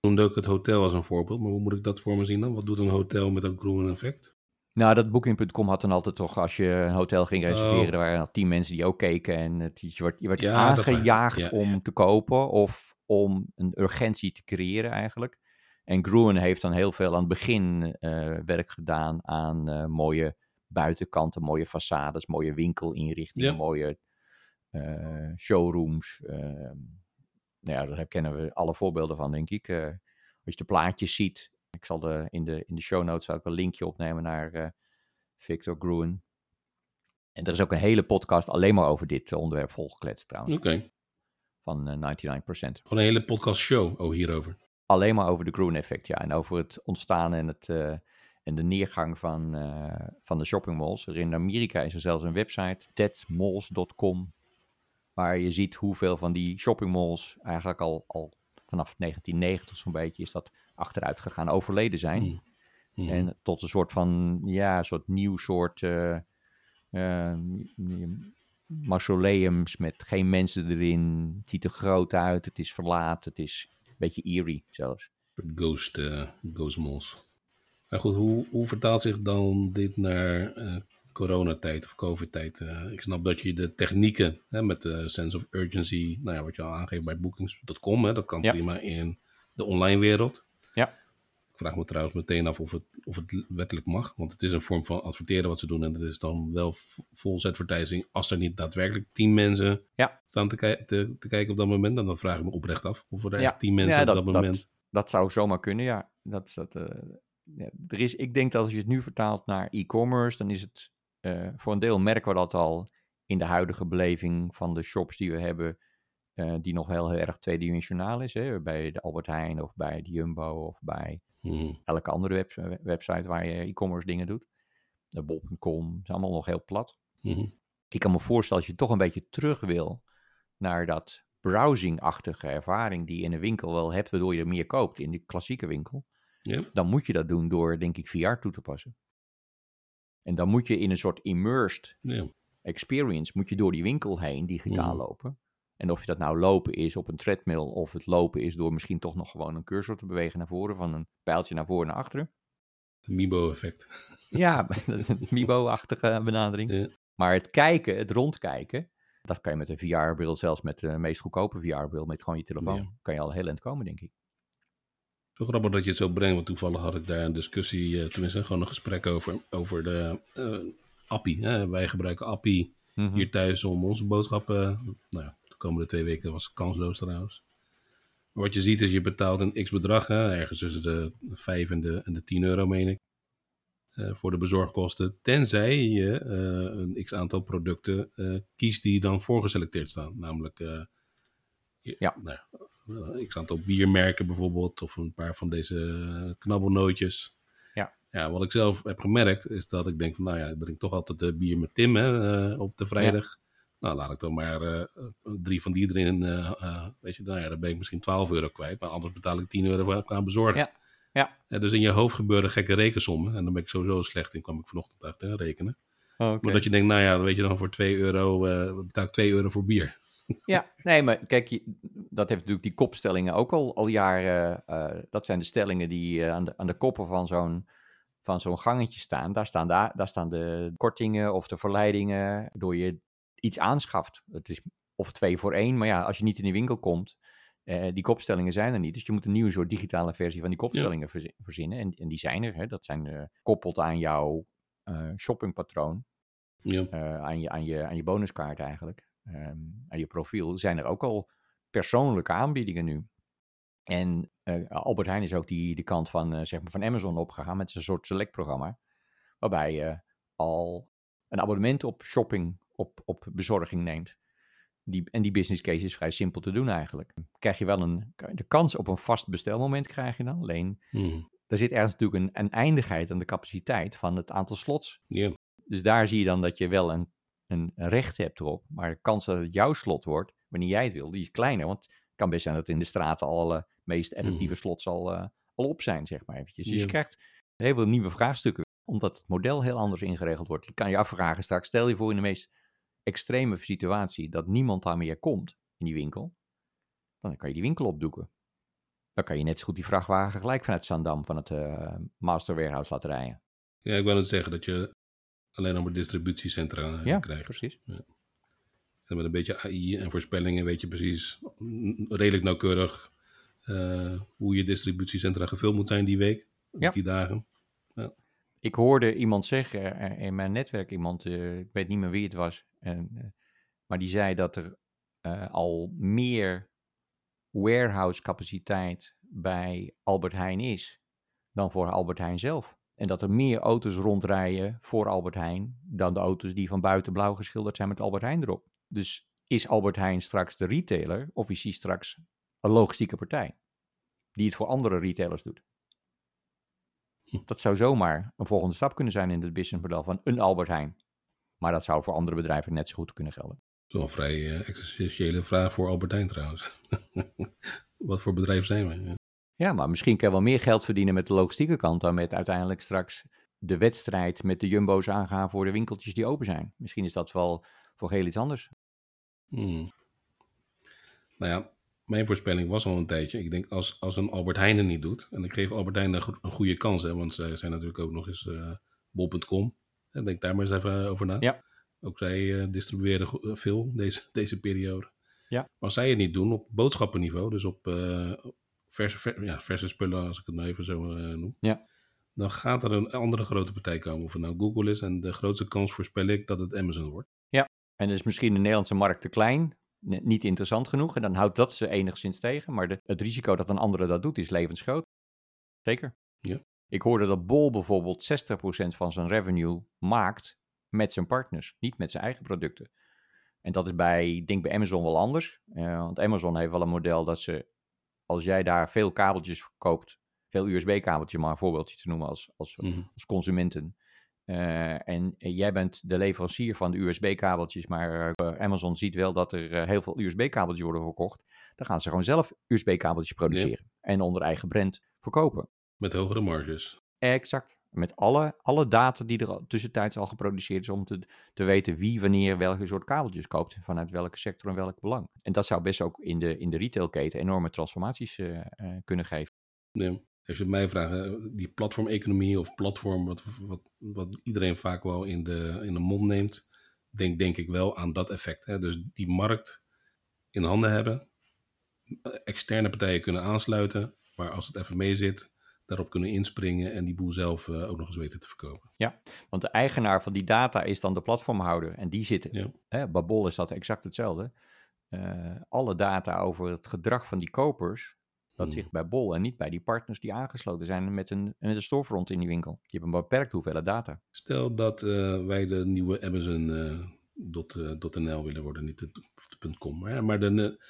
noemde ook het hotel als een voorbeeld, maar hoe moet ik dat voor me zien dan? Wat doet een hotel met dat groen effect? Nou, dat Booking.com had dan altijd toch, als je een hotel ging reserveren, Oh. er waren al tien mensen die ook keken. En het, je werd, je werd Ja, aangejaagd Ja, om ja. te kopen of om een urgentie te creëren eigenlijk. En Gruen heeft dan heel veel aan het begin eh, werk gedaan aan eh, mooie buitenkanten, mooie façades, mooie winkelinrichtingen, mooie eh, showrooms. eh, nou ja, daar kennen we alle voorbeelden van, denk ik. Als je de plaatjes ziet, ik zal de, in, de, in de show notes ook een linkje opnemen naar eh, Victor Gruen. En er is ook een hele podcast alleen maar over dit eh, onderwerp volgekletst trouwens, Oké, van eh, 99%. gewoon een hele podcast show oh, hierover. Alleen maar over de Gruen-effect, ja. En over het ontstaan en, het, eh, en de neergang van, eh, van de shoppingmalls. Er In Amerika is er zelfs een website, deadmalls.com, waar je ziet hoeveel van die shoppingmalls eigenlijk al, al vanaf 1990 zo'n beetje is dat achteruit gegaan, overleden zijn. Mm. Mhm. En tot een soort van, ja, een soort nieuw soort eh, eh, mausoleums met geen mensen erin. Het ziet er groot uit, het is verlaten, het is een beetje eerie zelfs. Ghost, eh ghost malls. Maar goed, hoe, hoe vertaalt zich dan dit naar coronatijd of covid-tijd? Ik snap dat je de technieken hè, met de sense of urgency, nou ja, wat je al aangeeft bij bookings.com, hè, dat kan Ja. prima in de online wereld. Vraag me trouwens meteen af of het, of het wettelijk mag, want het is een vorm van adverteren wat ze doen en het is dan wel false advertising als er niet daadwerkelijk tien mensen Ja. staan te, te, te kijken op dat moment. En dan vraag ik me oprecht af of er Ja. echt tien mensen Ja, op dat- moment... Dat zou zomaar kunnen, ja. Dat, dat, eh. Er is, ik denk dat als je het nu vertaalt naar e-commerce, dan is het eh, voor een deel merken we dat al in de huidige beleving van de shops die we hebben, eh, die nog heel, heel erg tweedimensionaal is. Hè? Bij de Albert Heijn of bij de Jumbo of bij Mhm. elke andere web- website waar je e-commerce dingen doet. De bol.com, is allemaal nog heel plat. Mhm. Ik kan me voorstellen als je toch een beetje terug wil naar dat browsing-achtige ervaring die je in een winkel wel hebt, waardoor je er meer koopt in de klassieke winkel. Dan moet je dat doen door, denk ik, VR toe te passen. En dan moet je in een soort immersed experience, moet je door die winkel heen digitaal Mhm. lopen. En of je dat nou lopen is op een treadmill of het lopen is door misschien toch nog gewoon een cursor te bewegen naar voren, van een pijltje naar voren naar achteren. Mibo-effect. Ja, dat is een Mibo-achtige benadering. Ja. Maar het kijken, het rondkijken, dat kan je met een VR-bril, zelfs met de meest goedkope VR-bril, met gewoon je telefoon, Ja. kan je al heel eind komen, denk ik. Zo grappig dat je het zo brengt, want toevallig had ik daar een discussie, eh, tenminste gewoon een gesprek over, over de eh, Appie. Hè. Wij gebruiken Appie Mhm. hier thuis om onze boodschappen, nou ja, komende twee weken was kansloos trouwens. Maar wat je ziet is, je betaalt een x-bedrag, ergens tussen de 5 en de, en de 10 euro meen ik, eh, voor de bezorgkosten. Tenzij je eh, een x-aantal producten eh, kiest die dan voorgeselecteerd staan. Namelijk, je- Ja. Nou, x-aantal biermerken bijvoorbeeld, of een paar van deze knabbelnootjes. Ja. Ja, wat ik zelf heb gemerkt, is dat ik denk van, nou ja, ik drink toch altijd bier met Tim hè, op de vrijdag. Nou, laat ik dan maar eh, drie van die erin. eh, eh, weet je, nou ja, dan ben ik misschien 12 euro kwijt. Maar anders betaal ik 10 euro voor- qua bezorgen. Ja, ja. Ja, dus in je hoofd gebeuren gekke rekensommen. En dan ben ik sowieso slecht in, kwam ik vanochtend achter rekenen. Oké. Maar dat je denkt, nou ja, dan weet je dan voor 2 euro, eh betaal ik 2 euro voor bier. Ja, nee, maar kijk, je, dat heeft natuurlijk die kopstellingen ook al, al jaren. eh, dat zijn de stellingen die eh, aan, de, aan de koppen van zo'n, van zo'n gangetje staan. Daar staan, daar, daar staan de kortingen of de verleidingen door je iets aanschaft. Het is of twee voor één, maar ja, als je niet in die winkel komt, eh, die kopstellingen zijn er niet. Dus je moet een nieuwe soort digitale versie van die kopstellingen verzi- verzinnen. En, en die zijn er, hè. dat zijn eh, gekoppeld aan jouw eh, shoppingpatroon Ja. aan, je, aan, je, aan je bonuskaart eigenlijk, ehm, aan je profiel, zijn er ook al persoonlijke aanbiedingen nu. En uh, Albert Heijn is ook die, de kant van, uh, zeg maar van Amazon opgegaan met een soort select-programma. Waarbij je al een abonnement op shopping, op, op bezorging neemt. Die, en die business case is vrij simpel te doen eigenlijk. Krijg je wel een, de kans op een vast bestelmoment krijg je dan. Alleen, Hmm. er zit ergens natuurlijk een, een eindigheid aan de capaciteit van het aantal slots. Dus daar zie je dan dat je wel een, een recht hebt erop. Maar de kans dat het jouw slot wordt, wanneer jij het wil, die is kleiner. Want het kan best zijn dat in de straten al alle meest effectieve slots al, uh, al op zijn, zeg maar eventjes. Dus je krijgt heel veel nieuwe vraagstukken, omdat het model heel anders ingeregeld wordt. Je kan je afvragen straks, stel je voor in de meest extreme situatie dat niemand daar meer komt in die winkel, dan kan je die winkel opdoeken. Dan kan je net zo goed die vrachtwagen gelijk vanuit Zandam van het uh, Master Warehouse laten rijden. ja, ik wou net zeggen dat je alleen nog maar distributiecentra uh, Ja, krijgt. precies. En met een beetje AI en voorspellingen weet je precies redelijk nauwkeurig uh, hoe je distributiecentra gevuld moet zijn die week, Ja. die dagen. Ik hoorde iemand zeggen in mijn netwerk, iemand, ik weet niet meer wie het was, en, maar die zei dat er uh, al meer warehouse capaciteit bij Albert Heijn is dan voor Albert Heijn zelf. En dat er meer auto's rondrijden voor Albert Heijn dan de auto's die van buiten blauw geschilderd zijn met Albert Heijn erop. Dus is Albert Heijn straks de retailer of is hij straks een logistieke partij die het voor andere retailers doet? Dat zou zomaar een volgende stap kunnen zijn in het businessmodel van een Albert Heijn. Maar dat zou voor andere bedrijven net zo goed kunnen gelden. Dat is wel een vrij uh, existentiële vraag voor Albert Heijn trouwens. Wat voor bedrijf zijn wij? Ja. ja, maar misschien kan je wel meer geld verdienen met de logistieke kant dan met uiteindelijk straks de wedstrijd met de jumbo's aangaan voor de winkeltjes die open zijn. Misschien is dat wel voor heel iets anders. Hmm. Nou ja, mijn voorspelling was al een tijdje. Ik denk als, als een Albert Heijn het niet doet, en ik geef Albert Heijn een, go een goede kans, hè, want zij zijn natuurlijk ook nog eens uh, bol.com. Denk daar maar eens even over na. Ja. Ook zij uh, distribueren veel deze, deze periode. Ja. Maar als zij het niet doen op boodschappenniveau, dus op uh, verse, ver, ja, verse spullen, als ik het nou even zo noem, ja. dan gaat er een andere grote partij komen. Of het nou Google is, en de grootste kans voorspel ik dat het Amazon wordt. Ja, en dus misschien de Nederlandse markt te klein, niet interessant genoeg. En dan houdt dat ze enigszins tegen. Maar de, het risico dat een andere dat doet is levensgroot. Zeker. Ja. Ik hoorde dat Bol bijvoorbeeld 60% van zijn revenue maakt met zijn partners, niet met zijn eigen producten. En dat is bij, ik denk bij Amazon wel anders. Uh, want Amazon heeft wel een model dat ze, als jij daar veel kabeltjes verkoopt, veel USB-kabeltjes, maar een voorbeeldje te noemen als, als, Mhm. als consumenten. Uh, en jij bent de leverancier van de USB-kabeltjes, maar uh, Amazon ziet wel dat er uh, heel veel USB-kabeltjes worden verkocht. Dan gaan ze gewoon zelf USB-kabeltjes produceren en onder eigen brand verkopen. Met hogere marges. Exact. Met alle, alle data die er tussentijds al geproduceerd is om te, te weten wie wanneer welke soort kabeltjes koopt, vanuit welke sector en welk belang. En dat zou best ook in de, in de retailketen enorme transformaties kunnen geven. Ja. Als je mij vraagt, die platformeconomie of platform, wat, wat, wat iedereen vaak wel in de, in de mond neemt, denk, denk ik wel aan dat effect. Hè? Dus die markt in handen hebben, externe partijen kunnen aansluiten, maar als het even mee zit, daarop kunnen inspringen en die boel zelf uh, ook nog eens weten te verkopen. Ja, want de eigenaar van die data is dan de platformhouder en die zit, ja. hè, bij Bol is dat exact hetzelfde. Uh, alle data over het gedrag van die kopers, dat zit bij Bol en niet bij die partners die aangesloten zijn met een, met een storefront in die winkel. Die hebben een beperkt hoeveelheid data. Stel dat uh, wij de nieuwe Amazon uh, dot, uh, .nl willen worden, niet de, de .com. Maar, maar de,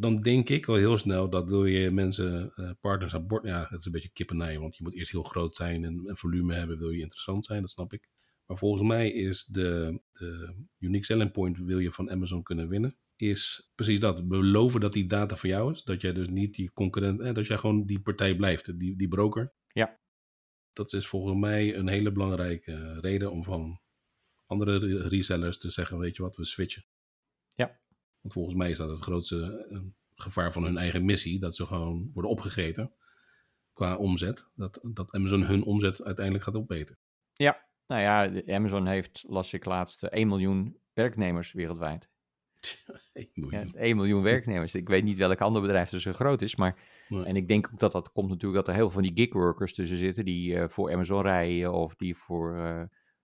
dan denk ik al heel snel dat wil je mensen, partners aan boord... Ja, het is een beetje kippernij, want je moet eerst heel groot zijn en, en volume hebben, wil je interessant zijn, dat snap ik. Maar volgens mij is de, de unique selling point, wil je van Amazon kunnen winnen, is precies dat. Beloven dat die data voor jou is. Dat jij dus niet die concurrent, eh, dat jij gewoon die partij blijft, die, die broker. Ja. Dat is volgens mij een hele belangrijke reden om van andere resellers te zeggen, weet je wat, we switchen. Ja. Want volgens mij is dat het grootste uh, gevaar van hun eigen missie, dat ze gewoon worden opgegeten qua omzet. Dat, dat Amazon hun omzet uiteindelijk gaat opeten. Ja, nou ja, Amazon heeft, las ik laatst, 1 miljoen werknemers wereldwijd. 1 miljoen. Ja, 1 miljoen werknemers. Ik weet niet welk ander bedrijf er zo groot is, maar... Nee. En ik denk ook dat dat komt natuurlijk dat er heel veel van die gigworkers tussen zitten die uh, voor Amazon rijden of die voor uh,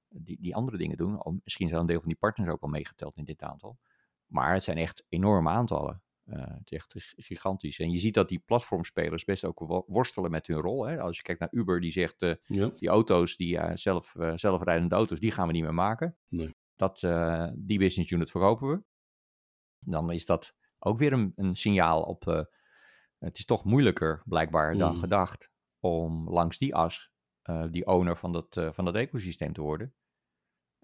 die, die andere dingen doen. Of misschien zijn een deel van die partners ook wel meegeteld in dit aantal. Maar het zijn echt enorme aantallen. Uh, het is echt gigantisch. En je ziet dat die platformspelers best ook worstelen met hun rol. Hè? Als je kijkt naar Uber, die zegt, uh, ja. die auto's, die uh, zelf, zelfrijdende auto's, die gaan we niet meer maken. Nee. Dat, die business unit verkopen we. Dan is dat ook weer een, een signaal op, het is toch moeilijker blijkbaar dan gedacht om langs die as die owner van dat, van dat ecosysteem te worden.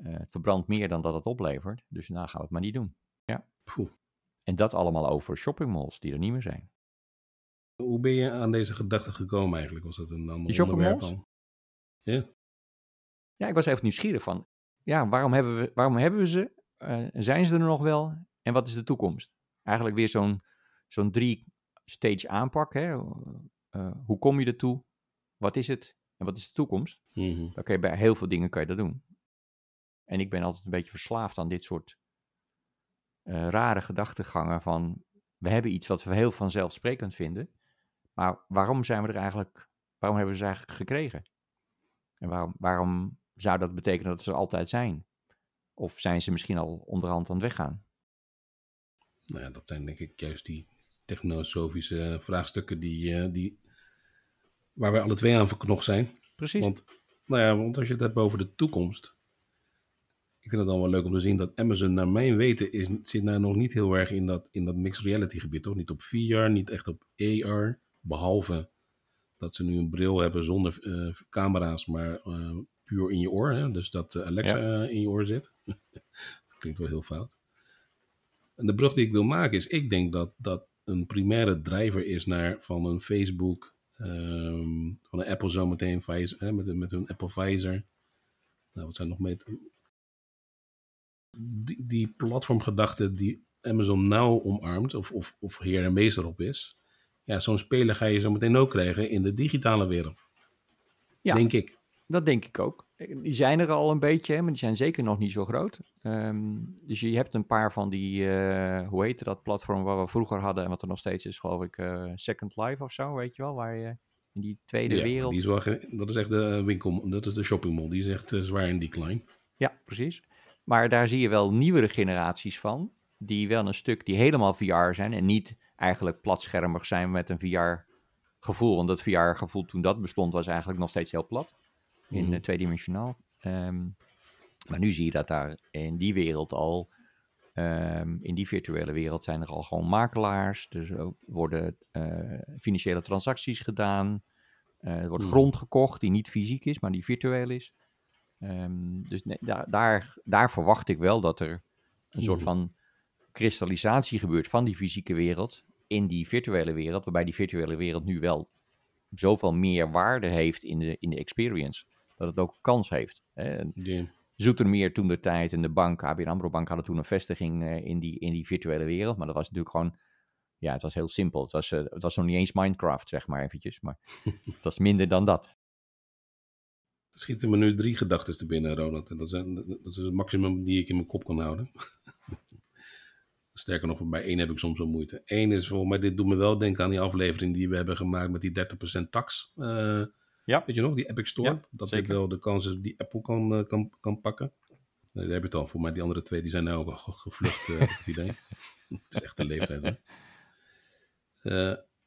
het verbrandt meer dan dat het oplevert, dus nou gaan we het maar niet doen. Poeh. En dat allemaal over shoppingmalls die er niet meer zijn. Hoe ben je aan deze gedachte gekomen eigenlijk? Was dat een ander onderwerp al? Ja. Ja, ik was even nieuwsgierig van, ja, waarom hebben we, waarom hebben we ze? Uh, zijn ze er nog wel? En wat is de toekomst? Eigenlijk weer zo'n zo'n drie-stage aanpak. Hè? Uh, hoe kom je ertoe? Wat is het? En wat is de toekomst? Mm -hmm. Kan je bij heel veel dingen kan je dat doen. En ik ben altijd een beetje verslaafd aan dit soort uh, rare gedachtegangen van we hebben iets wat we heel vanzelfsprekend vinden, maar waarom zijn we er eigenlijk, waarom hebben we ze eigenlijk gekregen? En waarom, waarom zou dat betekenen dat ze er altijd zijn? Of zijn ze misschien al onderhand aan het weggaan? Nou ja, dat zijn denk ik juist die technosofische vraagstukken die, uh, die, waar wij alle twee aan verknocht zijn. Precies. Want, nou ja, want als je het hebt over de toekomst, ik vind het dan wel leuk om te zien dat Amazon, naar mijn weten, is, zit nou nog niet heel erg in dat, in dat mixed reality gebied, toch? Niet op VR, niet echt op AR, behalve dat ze nu een bril hebben zonder uh, camera's, maar uh, puur in je oor. Hè? Dus dat uh, Alexa ja. in je oor zit. dat klinkt wel heel fout. En de brug die ik wil maken is, ik denk dat dat een primaire drijver is naar van een Facebook, um, van een Apple zometeen, met, met hun Apple Visor. Nou, wat zijn nog mee? Die, die platformgedachte die Amazon nou omarmt, of, of, of heer en meester op is, ja, zo'n speler ga je zo meteen ook krijgen in de digitale wereld. Ja, denk ik. Dat denk ik ook. Die zijn er al een beetje, maar die zijn zeker nog niet zo groot. Um, dus je hebt een paar van die, uh, hoe heette dat platform waar we vroeger hadden en wat er nog steeds is, geloof ik, uh, Second Life of zo, weet je wel, waar je in die tweede ja, wereld... Die is wel, dat is echt de winkel, dat is de shopping mall, die is echt uh, zwaar in decline. Ja, precies. Maar daar zie je wel nieuwere generaties van, die wel een stuk die helemaal VR zijn en niet eigenlijk platschermig zijn met een VR-gevoel. Want dat VR-gevoel toen dat bestond was eigenlijk nog steeds heel plat, in mm. tweedimensionaal. Um, maar nu zie je dat daar in die wereld al, um, in die virtuele wereld zijn er al gewoon makelaars. Dus er worden uh, financiële transacties gedaan. Uh, er wordt mm. grond gekocht die niet fysiek is, maar die virtueel is. Um, dus nee, daar, daar, daar, verwacht ik wel dat er een soort van kristallisatie gebeurt van die fysieke wereld in die virtuele wereld, waarbij die virtuele wereld nu wel zoveel meer waarde heeft in de, in de experience, dat het ook kans heeft. Hè. Yeah. Zoetermeer toen de tijd en de bank, ABN AMRO Bank hadden toen een vestiging uh, in, die, in die virtuele wereld, maar dat was natuurlijk gewoon, ja, het was heel simpel. Het was, uh, het was nog niet eens Minecraft, zeg maar eventjes, maar het was minder dan dat schieten me nu drie gedachten te binnen, Ronald. En dat, zijn, dat is het maximum die ik in mijn kop kan houden. Sterker nog, bij één heb ik soms wel moeite. Eén is volgens mij, dit doet me wel denken aan die aflevering die we hebben gemaakt met die 30% tax. Uh, ja. Weet je nog, die Epic Store. Ja, dat zeker. dit wel de kans is die Apple kan, uh, kan, kan pakken. Nee, daar heb je het al. Voor mij die andere twee die zijn nou ook al gevlucht, uh, het idee. het is echt een leeftijd hoor.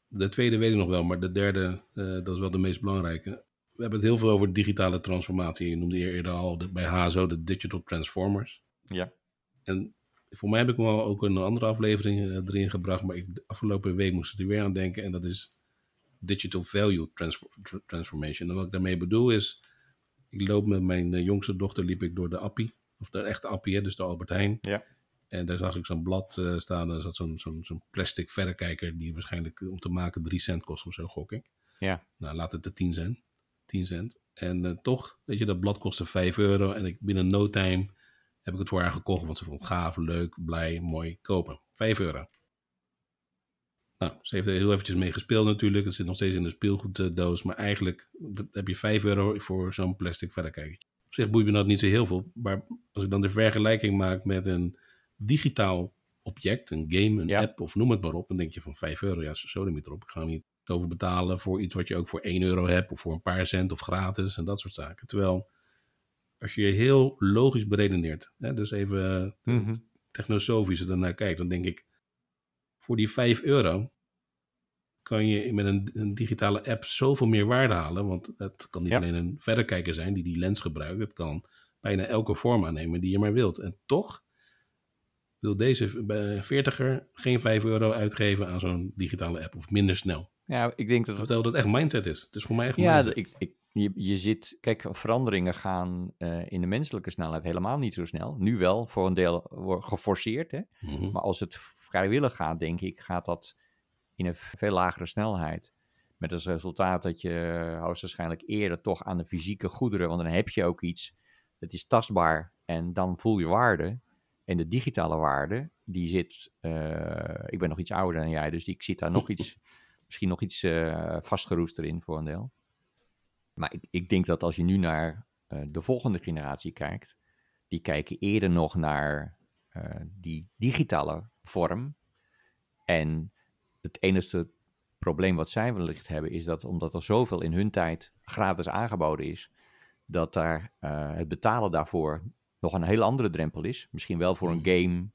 de tweede weet ik nog wel, maar de derde, dat is wel de meest belangrijke we hebben het heel veel over digitale transformatie. Je noemde eerder al de, bij HSO de Digital Transformers. Ja. En voor mij heb ik wel ook een andere aflevering uh, erin gebracht, maar ik, de afgelopen week moest ik er weer aan denken. En dat is Digital Value transfor Transformation. En wat ik daarmee bedoel is, ik loop met mijn uh, jongste dochter, liep ik door de Appie, of de echte Appie, hè, dus de Albert Heijn. Ja. En daar zag ik zo'n blad uh, staan, daar zat zo'n zo'n zo'n plastic verrekijker die waarschijnlijk om te maken 3 cent kost of zo, gok ik. Ja. Nou, laat het de 10 cent. 10 cent. En uh, toch, weet je, dat blad kostte 5 euro. En ik binnen no time heb ik het voor haar gekocht. Want ze vond het gaaf, leuk, blij, mooi, kopen. 5 euro. Nou, ze heeft er heel eventjes mee gespeeld natuurlijk. Het zit nog steeds in de speelgoeddoos. Maar eigenlijk heb je 5 euro voor zo'n plastic verrekijkertje. Op zich boeit me dat niet zo heel veel. Maar als ik dan de vergelijking maak met een digitaal object, een game, een Ja. app of noem het maar op. Dan denk je van 5 euro, ja, zo niet erop. Ik ga niet over betalen voor iets wat je ook voor 1 euro hebt. Of voor een paar cent of gratis en dat soort zaken. Terwijl als je heel logisch beredeneert. Hè, dus even Mhm. technosofisch ernaar kijkt. Dan denk ik, voor die 5 euro kan je met een, een, digitale app zoveel meer waarde halen. Want het kan niet Ja. alleen een verrekijker zijn die die lens gebruikt. Het kan bijna elke vorm aannemen die je maar wilt. En toch wil deze eh, veertiger geen 5 euro uitgeven aan zo'n digitale app. Of minder snel. Ja, ik denk dat... Terwijl dat echt mindset is. Het is voor mij echt Ja, ik, ik, je, je zit... Kijk, veranderingen gaan eh, in de menselijke snelheid helemaal niet zo snel. Nu wel, voor een deel geforceerd, hè. Mhm. Maar als het vrijwillig gaat, denk ik, gaat dat in een veel lagere snelheid. Met als resultaat dat je eh, hoogstwaarschijnlijk eerder toch aan de fysieke goederen, want dan heb je ook iets, dat is tastbaar en dan voel je waarde. En de digitale waarde, die zit, eh, ik ben nog iets ouder dan jij, dus ik zit daar nog iets, misschien nog iets eh vastgeroest erin voor een deel. Maar ik, ik denk dat als je nu naar eh, de volgende generatie kijkt, die kijken eerder nog naar eh, die digitale vorm. En het enige probleem wat zij wellicht hebben, is dat omdat er zoveel in hun tijd gratis aangeboden is, dat daar het betalen daarvoor nog een hele andere drempel is. Misschien wel voor een game,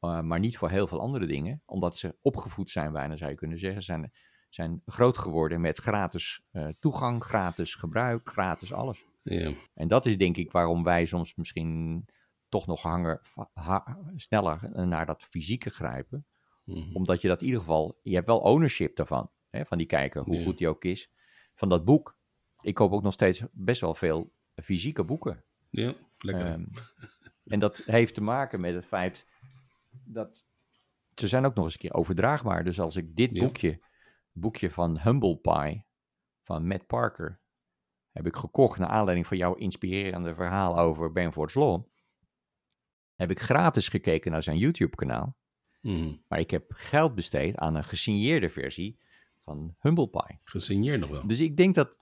eh, maar niet voor heel veel andere dingen. Omdat ze opgevoed zijn, bijna zou je kunnen zeggen. Zijn, zijn groot geworden met gratis eh, toegang, gratis gebruik, gratis alles. Ja. En dat is denk ik waarom wij soms misschien toch nog hangen, ha- sneller naar dat fysieke grijpen. Mhm. Omdat je dat in ieder geval, je hebt wel ownership daarvan. Hè, van die kijker, hoe Ja. goed die ook is. Van dat boek. Ik koop ook nog steeds best wel veel fysieke boeken. ja, lekker. Ehm, en dat heeft te maken met het feit dat ze zijn ook nog eens een keer overdraagbaar. Dus als ik dit Ja. boekje, boekje van Humble Pie van Matt Parker, heb ik gekocht naar aanleiding van jouw inspirerende verhaal over Benford's Law, heb ik gratis gekeken naar zijn YouTube-kanaal. Mhm. Maar ik heb geld besteed aan een gesigneerde versie van Humble Pie. Gesigneerd nog wel. Dus ik denk dat,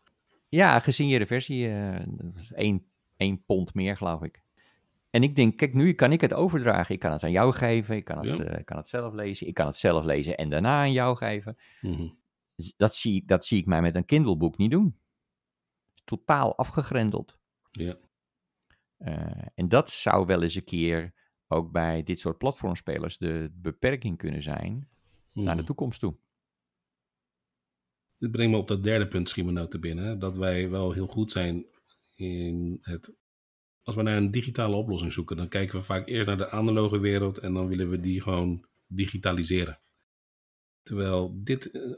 ja, een gesigneerde versie, dat is één, één pond meer, geloof ik. En ik denk, kijk, nu kan ik het overdragen. Ik kan het aan jou geven, ik kan het, Ja. eh, kan het zelf lezen, ik kan het zelf lezen en daarna aan jou geven. Mhm. Dat zie, ik- dat zie ik mij met een Kindle-boek niet doen. Totaal afgegrendeld. Ja. Eh, en dat zou wel eens een keer ook bij dit soort platformspelers de beperking kunnen zijn naar de Mhm. toekomst toe. Dit brengt me op dat derde punt, me nou te binnen. Dat wij wel heel goed zijn in het... Als we naar een digitale oplossing zoeken, dan kijken we vaak eerst naar de analoge wereld en dan willen we die gewoon digitaliseren. Terwijl, dit, eh,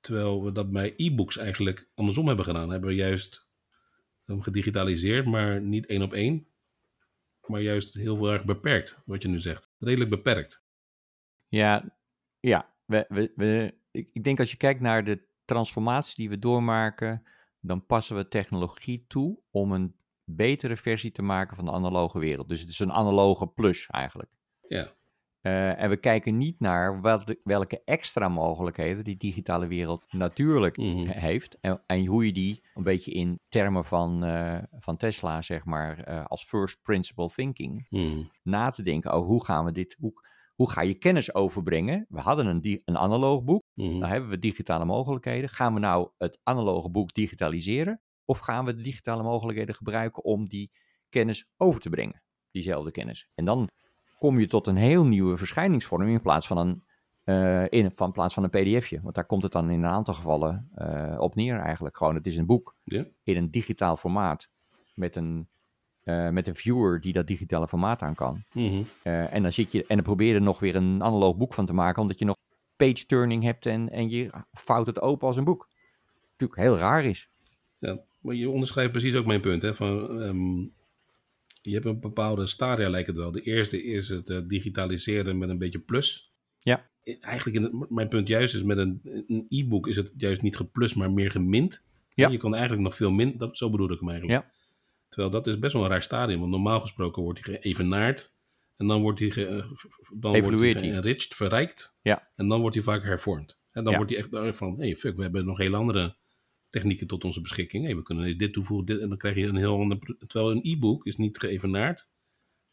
terwijl we dat bij e-books eigenlijk andersom hebben gedaan. Hebben we juist hem gedigitaliseerd, maar niet één op één. Maar juist heel erg beperkt, wat je nu zegt. Redelijk beperkt. Ja, ja we, we, we, ik, ik denk als je kijkt naar de transformatie die we doormaken, dan passen we technologie toe om een betere versie te maken van de analoge wereld. Dus het is een analoge plus eigenlijk. Ja. Eh, en we kijken niet naar welke, welke extra mogelijkheden die digitale wereld natuurlijk Mhm. he- heeft. En, en hoe je die een beetje in termen van, eh, van Tesla, zeg maar, eh, als first principle thinking, Mhm. na te denken over hoe gaan we dit, hoe, hoe ga je kennis overbrengen? We hadden een, een analoog boek, Mhm. nou hebben we digitale mogelijkheden. Gaan we nou het analoge boek digitaliseren? Of gaan we de digitale mogelijkheden gebruiken om die kennis over te brengen? Diezelfde kennis. En dan kom je tot een heel nieuwe verschijningsvorm in plaats van een, eh, in, van plaats van een pdfje. Want daar komt het dan in een aantal gevallen eh, op neer eigenlijk. Gewoon, het is een boek Ja. in een digitaal formaat met een, eh, met een viewer die dat digitale formaat aan kan. Mhm. En dan zit je en dan probeer je er nog weer een analoog boek van te maken, omdat je nog page turning hebt en, en je vouwt het open als een boek. Natuurlijk heel raar is. Ja, maar je onderschrijft precies ook mijn punt. Hè, van, ehm, je hebt een bepaalde stadia, lijkt het wel. De eerste is het eh, digitaliseren met een beetje plus. Ja. Eigenlijk, in het, mijn punt juist is met een, e-book is het juist niet geplus, maar meer gemint. Ja. Je kan eigenlijk nog veel min, dat, zo bedoel ik hem eigenlijk. Ja. Terwijl dat is best wel een raar stadium, want normaal gesproken wordt hij geëvenaard. En dan wordt hij, ge, eh, dan wordt Evalueert hij hij. enriched, verrijkt. Ja. En dan wordt hij vaak hervormd. En dan Ja. wordt hij echt eh, van, hey, fuck, we hebben nog hele andere technieken tot onze beschikking. Hey, we kunnen dit toevoegen, dit, en dan krijg je een heel ander... Terwijl een e-book is niet geëvenaard,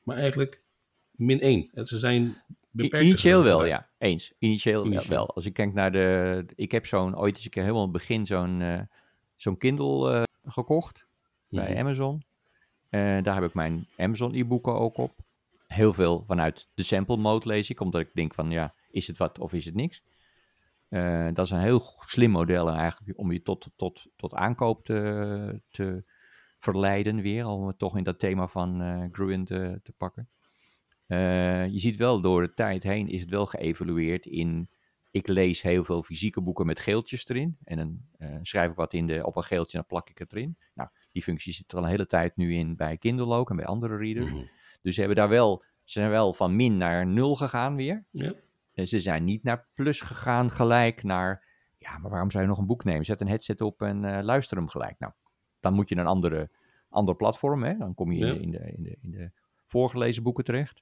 maar eigenlijk min 1. Ze zijn beperkt. Initieel wel, ja. Eens. Initieel, Initieel. wel. Als ik kijk naar de... Ik heb zo'n, ooit eens een keer helemaal in het begin zo'n eh, zo'n Kindle eh, gekocht bij Mhm. Amazon. Eh, daar heb ik mijn Amazon e-boeken ook op. Heel veel vanuit de sample mode lees ik, omdat ik denk van ja, is het wat of is het niks? Eh, dat is een heel slim model eigenlijk om je tot, tot, tot aankoop te, te verleiden weer, om het toch in dat thema van uh, Gruen te, te pakken. Uh, je ziet wel door de tijd heen is het wel geëvalueerd in, ik lees heel veel fysieke boeken met geeltjes erin en dan uh, schrijf ik wat in de, op een geeltje en dan plak ik het erin. Nou, die functie zit er al een hele tijd nu in bij Kindle ook en bij andere readers. Mhm. Dus ze hebben daar wel, ze zijn wel van min naar nul gegaan weer. Ja. Ze zijn niet naar plus gegaan gelijk naar, ja, maar waarom zou je nog een boek nemen? Zet een headset op en uh, luister hem gelijk. Nou, dan moet je een andere, ander platform, hè? dan kom je Ja. in, de, in, de, in de voorgelezen boeken terecht.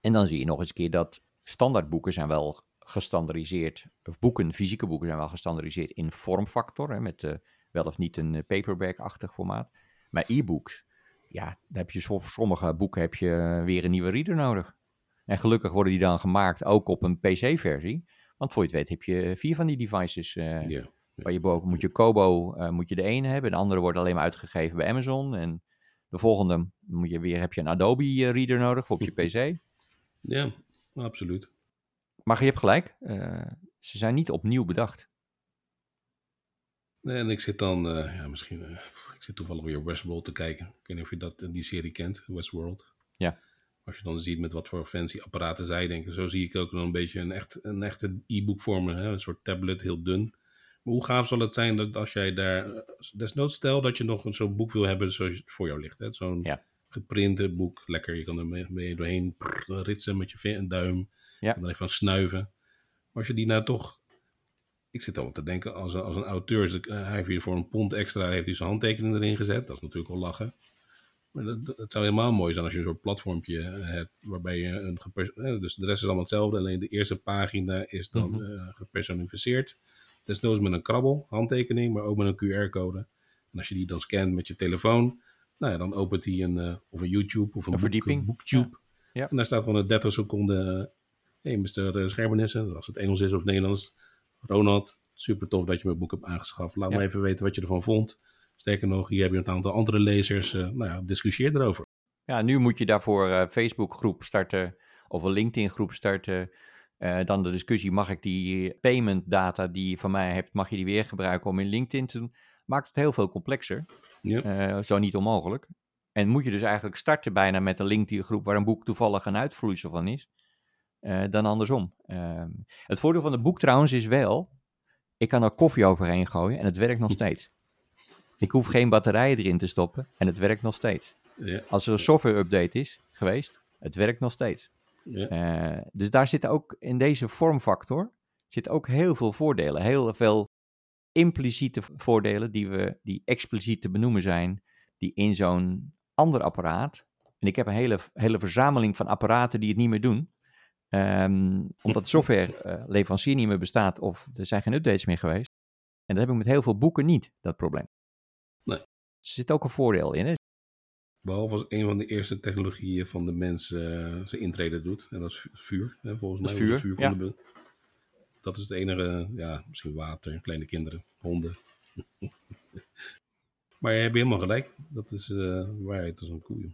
En dan zie je nog eens een keer dat standaardboeken zijn wel gestandardiseerd, of boeken, fysieke boeken zijn wel gestandardiseerd in vormfactor, hè, met uh, wel of niet een paperback-achtig formaat. Maar e-books, ja, daar heb je voor sommige boeken heb je weer een nieuwe reader nodig. En gelukkig worden die dan gemaakt ook op een PC-versie. Want voor je het weet heb je vier van die devices. Uh, Ja. Waar je boven moet je Kobo, uh, moet je de ene hebben. De andere wordt alleen maar uitgegeven bij Amazon. En de volgende moet je weer, heb je een Adobe reader nodig voor op je PC. Ja, absoluut. Maar je hebt gelijk, uh, ze zijn niet opnieuw bedacht. Nee, en ik zit dan, uh, ja, misschien, ik zit toevallig weer Westworld te kijken. Ik weet niet of je dat, die serie kent, Westworld. Ja. Als je dan ziet met wat voor fancy apparaten zij denken, zo zie ik ook dan een beetje een, echt, een echte e-book vormen. Hè? Een soort tablet, heel dun. Maar hoe gaaf zal het zijn dat als jij daar, desnoods stel dat je nog zo'n boek wil hebben zoals het voor jou ligt. hè? Zo'n Ja. geprinte boek, lekker, je kan er mee, doorheen prrr, ritsen met je en duim. Ja. En dan even aan snuiven. Maar als je die nou toch ik zit al te denken, als een, als een auteur, eh, hij heeft hier voor een pond extra, heeft hij zijn handtekening erin gezet. Dat is natuurlijk wel lachen. Maar dat, zou helemaal mooi zijn als je een soort platformpje eh, hebt, waarbij je een eh, dus de rest is allemaal hetzelfde, alleen de eerste pagina is dan Mhm. eh, gepersonificeerd. Desnoods met een krabbel, handtekening, maar ook met een QR-code. En als je die dan scant met je telefoon, nou ja, dan opent hij een, of een YouTube of een, Een boek- verdieping. booktube. Ja. En daar staat gewoon een 30 seconden, hé, hey, Mr. Scherbernissen, als het Engels is of Nederlands, Ronald, super tof dat je mijn boek hebt aangeschaft. Laat Ja. me even weten wat je ervan vond. Sterker nog, hier heb je een aantal andere lezers. eh, nou ja, discussieer erover. Ja, nu moet je daarvoor een Facebook-groep starten of een LinkedIn-groep starten. Eh, dan de discussie, mag ik die payment data die je van mij hebt, mag je die weer gebruiken om in LinkedIn te doen? Maakt het heel veel complexer. Ja. Eh, zo niet onmogelijk. En moet je dus eigenlijk starten bijna met een LinkedIn-groep waar een boek toevallig een uitvloeisel van is, eh, dan andersom. Ehm, het voordeel van het boek trouwens is wel, ik kan er koffie overheen gooien en het werkt nog steeds. Ik hoef geen batterijen erin te stoppen en het werkt nog steeds. Ja, Als er een software-update is geweest, het werkt nog steeds. ja. Eh, dus daar zit ook in deze vormfactor zit ook heel veel voordelen. Heel veel impliciete voordelen die, we, die expliciet te benoemen zijn, die in zo'n ander apparaat. En ik heb een hele, hele verzameling van apparaten die het niet meer doen. Ehm, omdat de softwareleverancier niet meer bestaat of er zijn geen updates meer geweest. En dat heb ik met heel veel boeken niet, dat probleem. Nee. Er zit ook een voordeel in. Hè? Behalve als een van de eerste technologieën van de mens eh, zijn intrede doet. En dat is vu- vuur. Hè, volgens mij. Vuur, ja. be- Dat is het enige, ja, misschien water, kleine kinderen, honden. maar je hebt helemaal gelijk. Dat is eh waarheid als een koe. joh.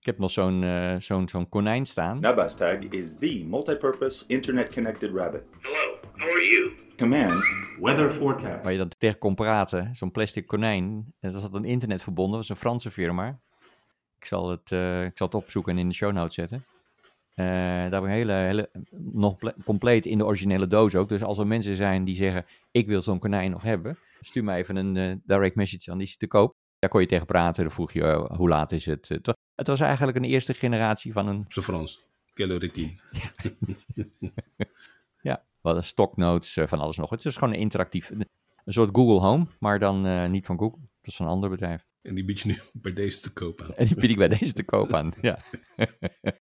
Ik heb nog zo'n eh, zo'n zo'n konijn staan. Nabastag is the multi-purpose internet-connected rabbit. Hello, how are you? Commands Weather forecast. Waar je dan tegen kon praten. Zo'n plastic konijn. En dat zat een internet verbonden. Dat was een Franse firma. Ik zal het, eh, ik zal het opzoeken en in de show notes zetten. Eh, daar een hele, hele, nog ple- compleet in de originele doos ook. Dus als er mensen zijn die zeggen, ik wil zo'n konijn nog hebben. Stuur mij even een eh, direct message aan, die is te koop. Daar kon je tegen praten. Dan vroeg je, eh, hoe laat is het? Het wa- Het was eigenlijk een eerste generatie van een Op zijn Frans. Kelleritine. Hadden stocknotes eh, van alles nog. Het is gewoon een interactief, een soort Google Home, maar dan eh, niet van Google. Dat is van een ander bedrijf. En die bied je nu bij deze te koop aan. En die bied ik bij deze te koop aan. Ja.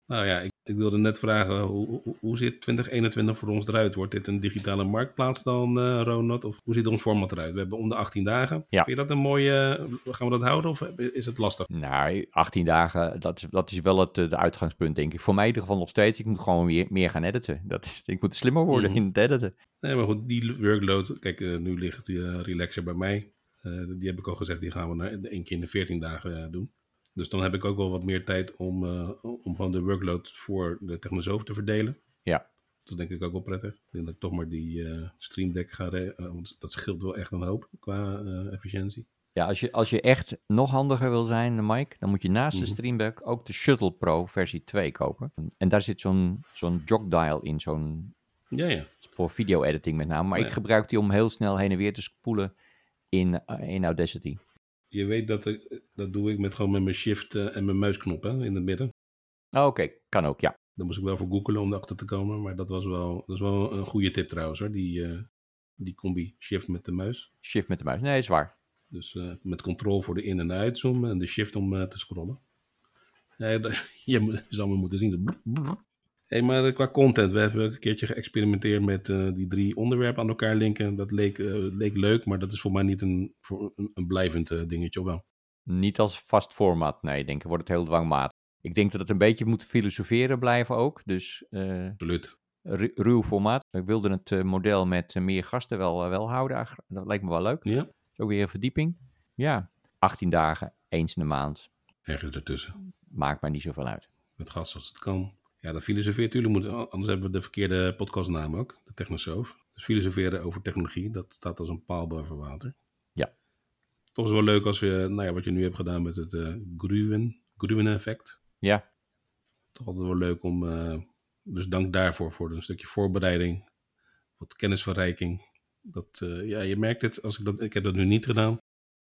Nou ja, ik, wilde net vragen, hoe, hoe, zit 2021 voor ons eruit? Wordt dit een digitale marktplaats dan, eh Ronald? Of hoe ziet ons format eruit? We hebben om de 18 dagen. Ja. Vind je dat een mooie, gaan we dat houden of is het lastig? Nou, 18 dagen, dat is, dat is wel het eh, de uitgangspunt, denk ik. Voor mij in ieder geval nog steeds. Ik moet gewoon weer meer gaan editen. Dat is, ik moet slimmer worden Mhm. in het editen. Nee, maar goed, die workload, kijk, eh, nu ligt die relaxer bij mij. Die heb ik al gezegd, die gaan we naar één keer in de 14 dagen doen. Dus dan heb ik ook wel wat meer tijd om, eh, om gewoon de workload voor de technosoof te verdelen. Ja. Dat is denk ik ook wel prettig. Ik denk dat ik toch maar die uh, Stream Deck ga... Uh, want dat scheelt wel echt een hoop qua efficiëntie. Ja, als je, als je echt nog handiger wil zijn, Mike, dan moet je naast Mhm. de Stream Deck ook de Shuttle Pro versie 2 kopen. En daar zit zo'n zo'n jog dial in, zo'n Ja, ja. voor video editing met name. Maar Ja. ik gebruik die om heel snel heen en weer te spoelen in, in Audacity. Je weet dat, ik, dat doe ik met gewoon met mijn shift uh, en mijn muisknop hè, in het midden. Oh, Oké, okay. kan ook, ja. Daar moest ik wel voor googelen om erachter te komen. Maar dat was wel, dat is wel een goede tip trouwens hoor. Die, uh, die combi shift met de muis. Shift met de muis, nee, is waar. Dus uh, met control voor de in- en uitzoomen en de shift om uh, te scrollen. Ja, je zou me moeten zien. Hey, maar uh, qua content, we hebben een keertje geëxperimenteerd met uh, die drie onderwerpen aan elkaar linken. Dat leek, uh, leek leuk, maar dat is voor mij niet een, voor een, een blijvend uh, dingetje, of wel? Niet als vast format, nee. Ik denk, wordt het heel dwangmatig. Ik denk dat het een beetje moet filosoferen blijven ook. Dus Absoluut. Ru ruw formaat. Ik wilde het model met meer gasten wel, wel houden. Dat lijkt me wel leuk. Ja. Ook weer een verdieping. Ja, 18 dagen, eens in de maand. Ergens ertussen. Maakt mij niet zoveel uit. Met gast als het kan. Ja, dat filosofeert moet, anders hebben we de verkeerde podcastnaam ook, de Technosoof. Dus filosoferen over technologie, dat staat als een paal boven water. Ja. Toch is het wel leuk als je, nou ja, wat je nu hebt gedaan met het uh, Gruwen, Gruwen effect. Ja. Toch altijd wel leuk om, uh, dus dank daarvoor, voor een stukje voorbereiding, wat kennisverrijking. Dat, uh, ja, je merkt het, als ik dat, ik heb dat nu niet gedaan.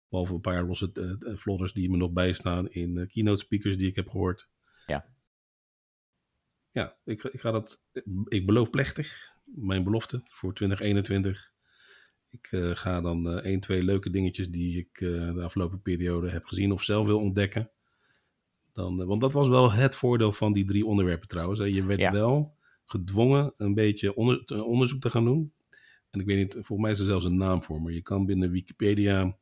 Behalve een paar losse uh, vlodders die me nog bijstaan in keynote speakers die ik heb gehoord. Ja. Ik, ik ga dat, ik beloof plechtig, mijn belofte voor 2021. Ik uh, ga dan uh, één, twee leuke dingetjes die ik uh, de afgelopen periode heb gezien of zelf wil ontdekken. Dan, want dat was wel het voordeel van die drie onderwerpen trouwens. Hè. Je werd Ja. wel gedwongen een beetje onder, onderzoek te gaan doen. En ik weet niet, volgens mij is er zelfs een naam voor, maar je kan binnen Wikipedia,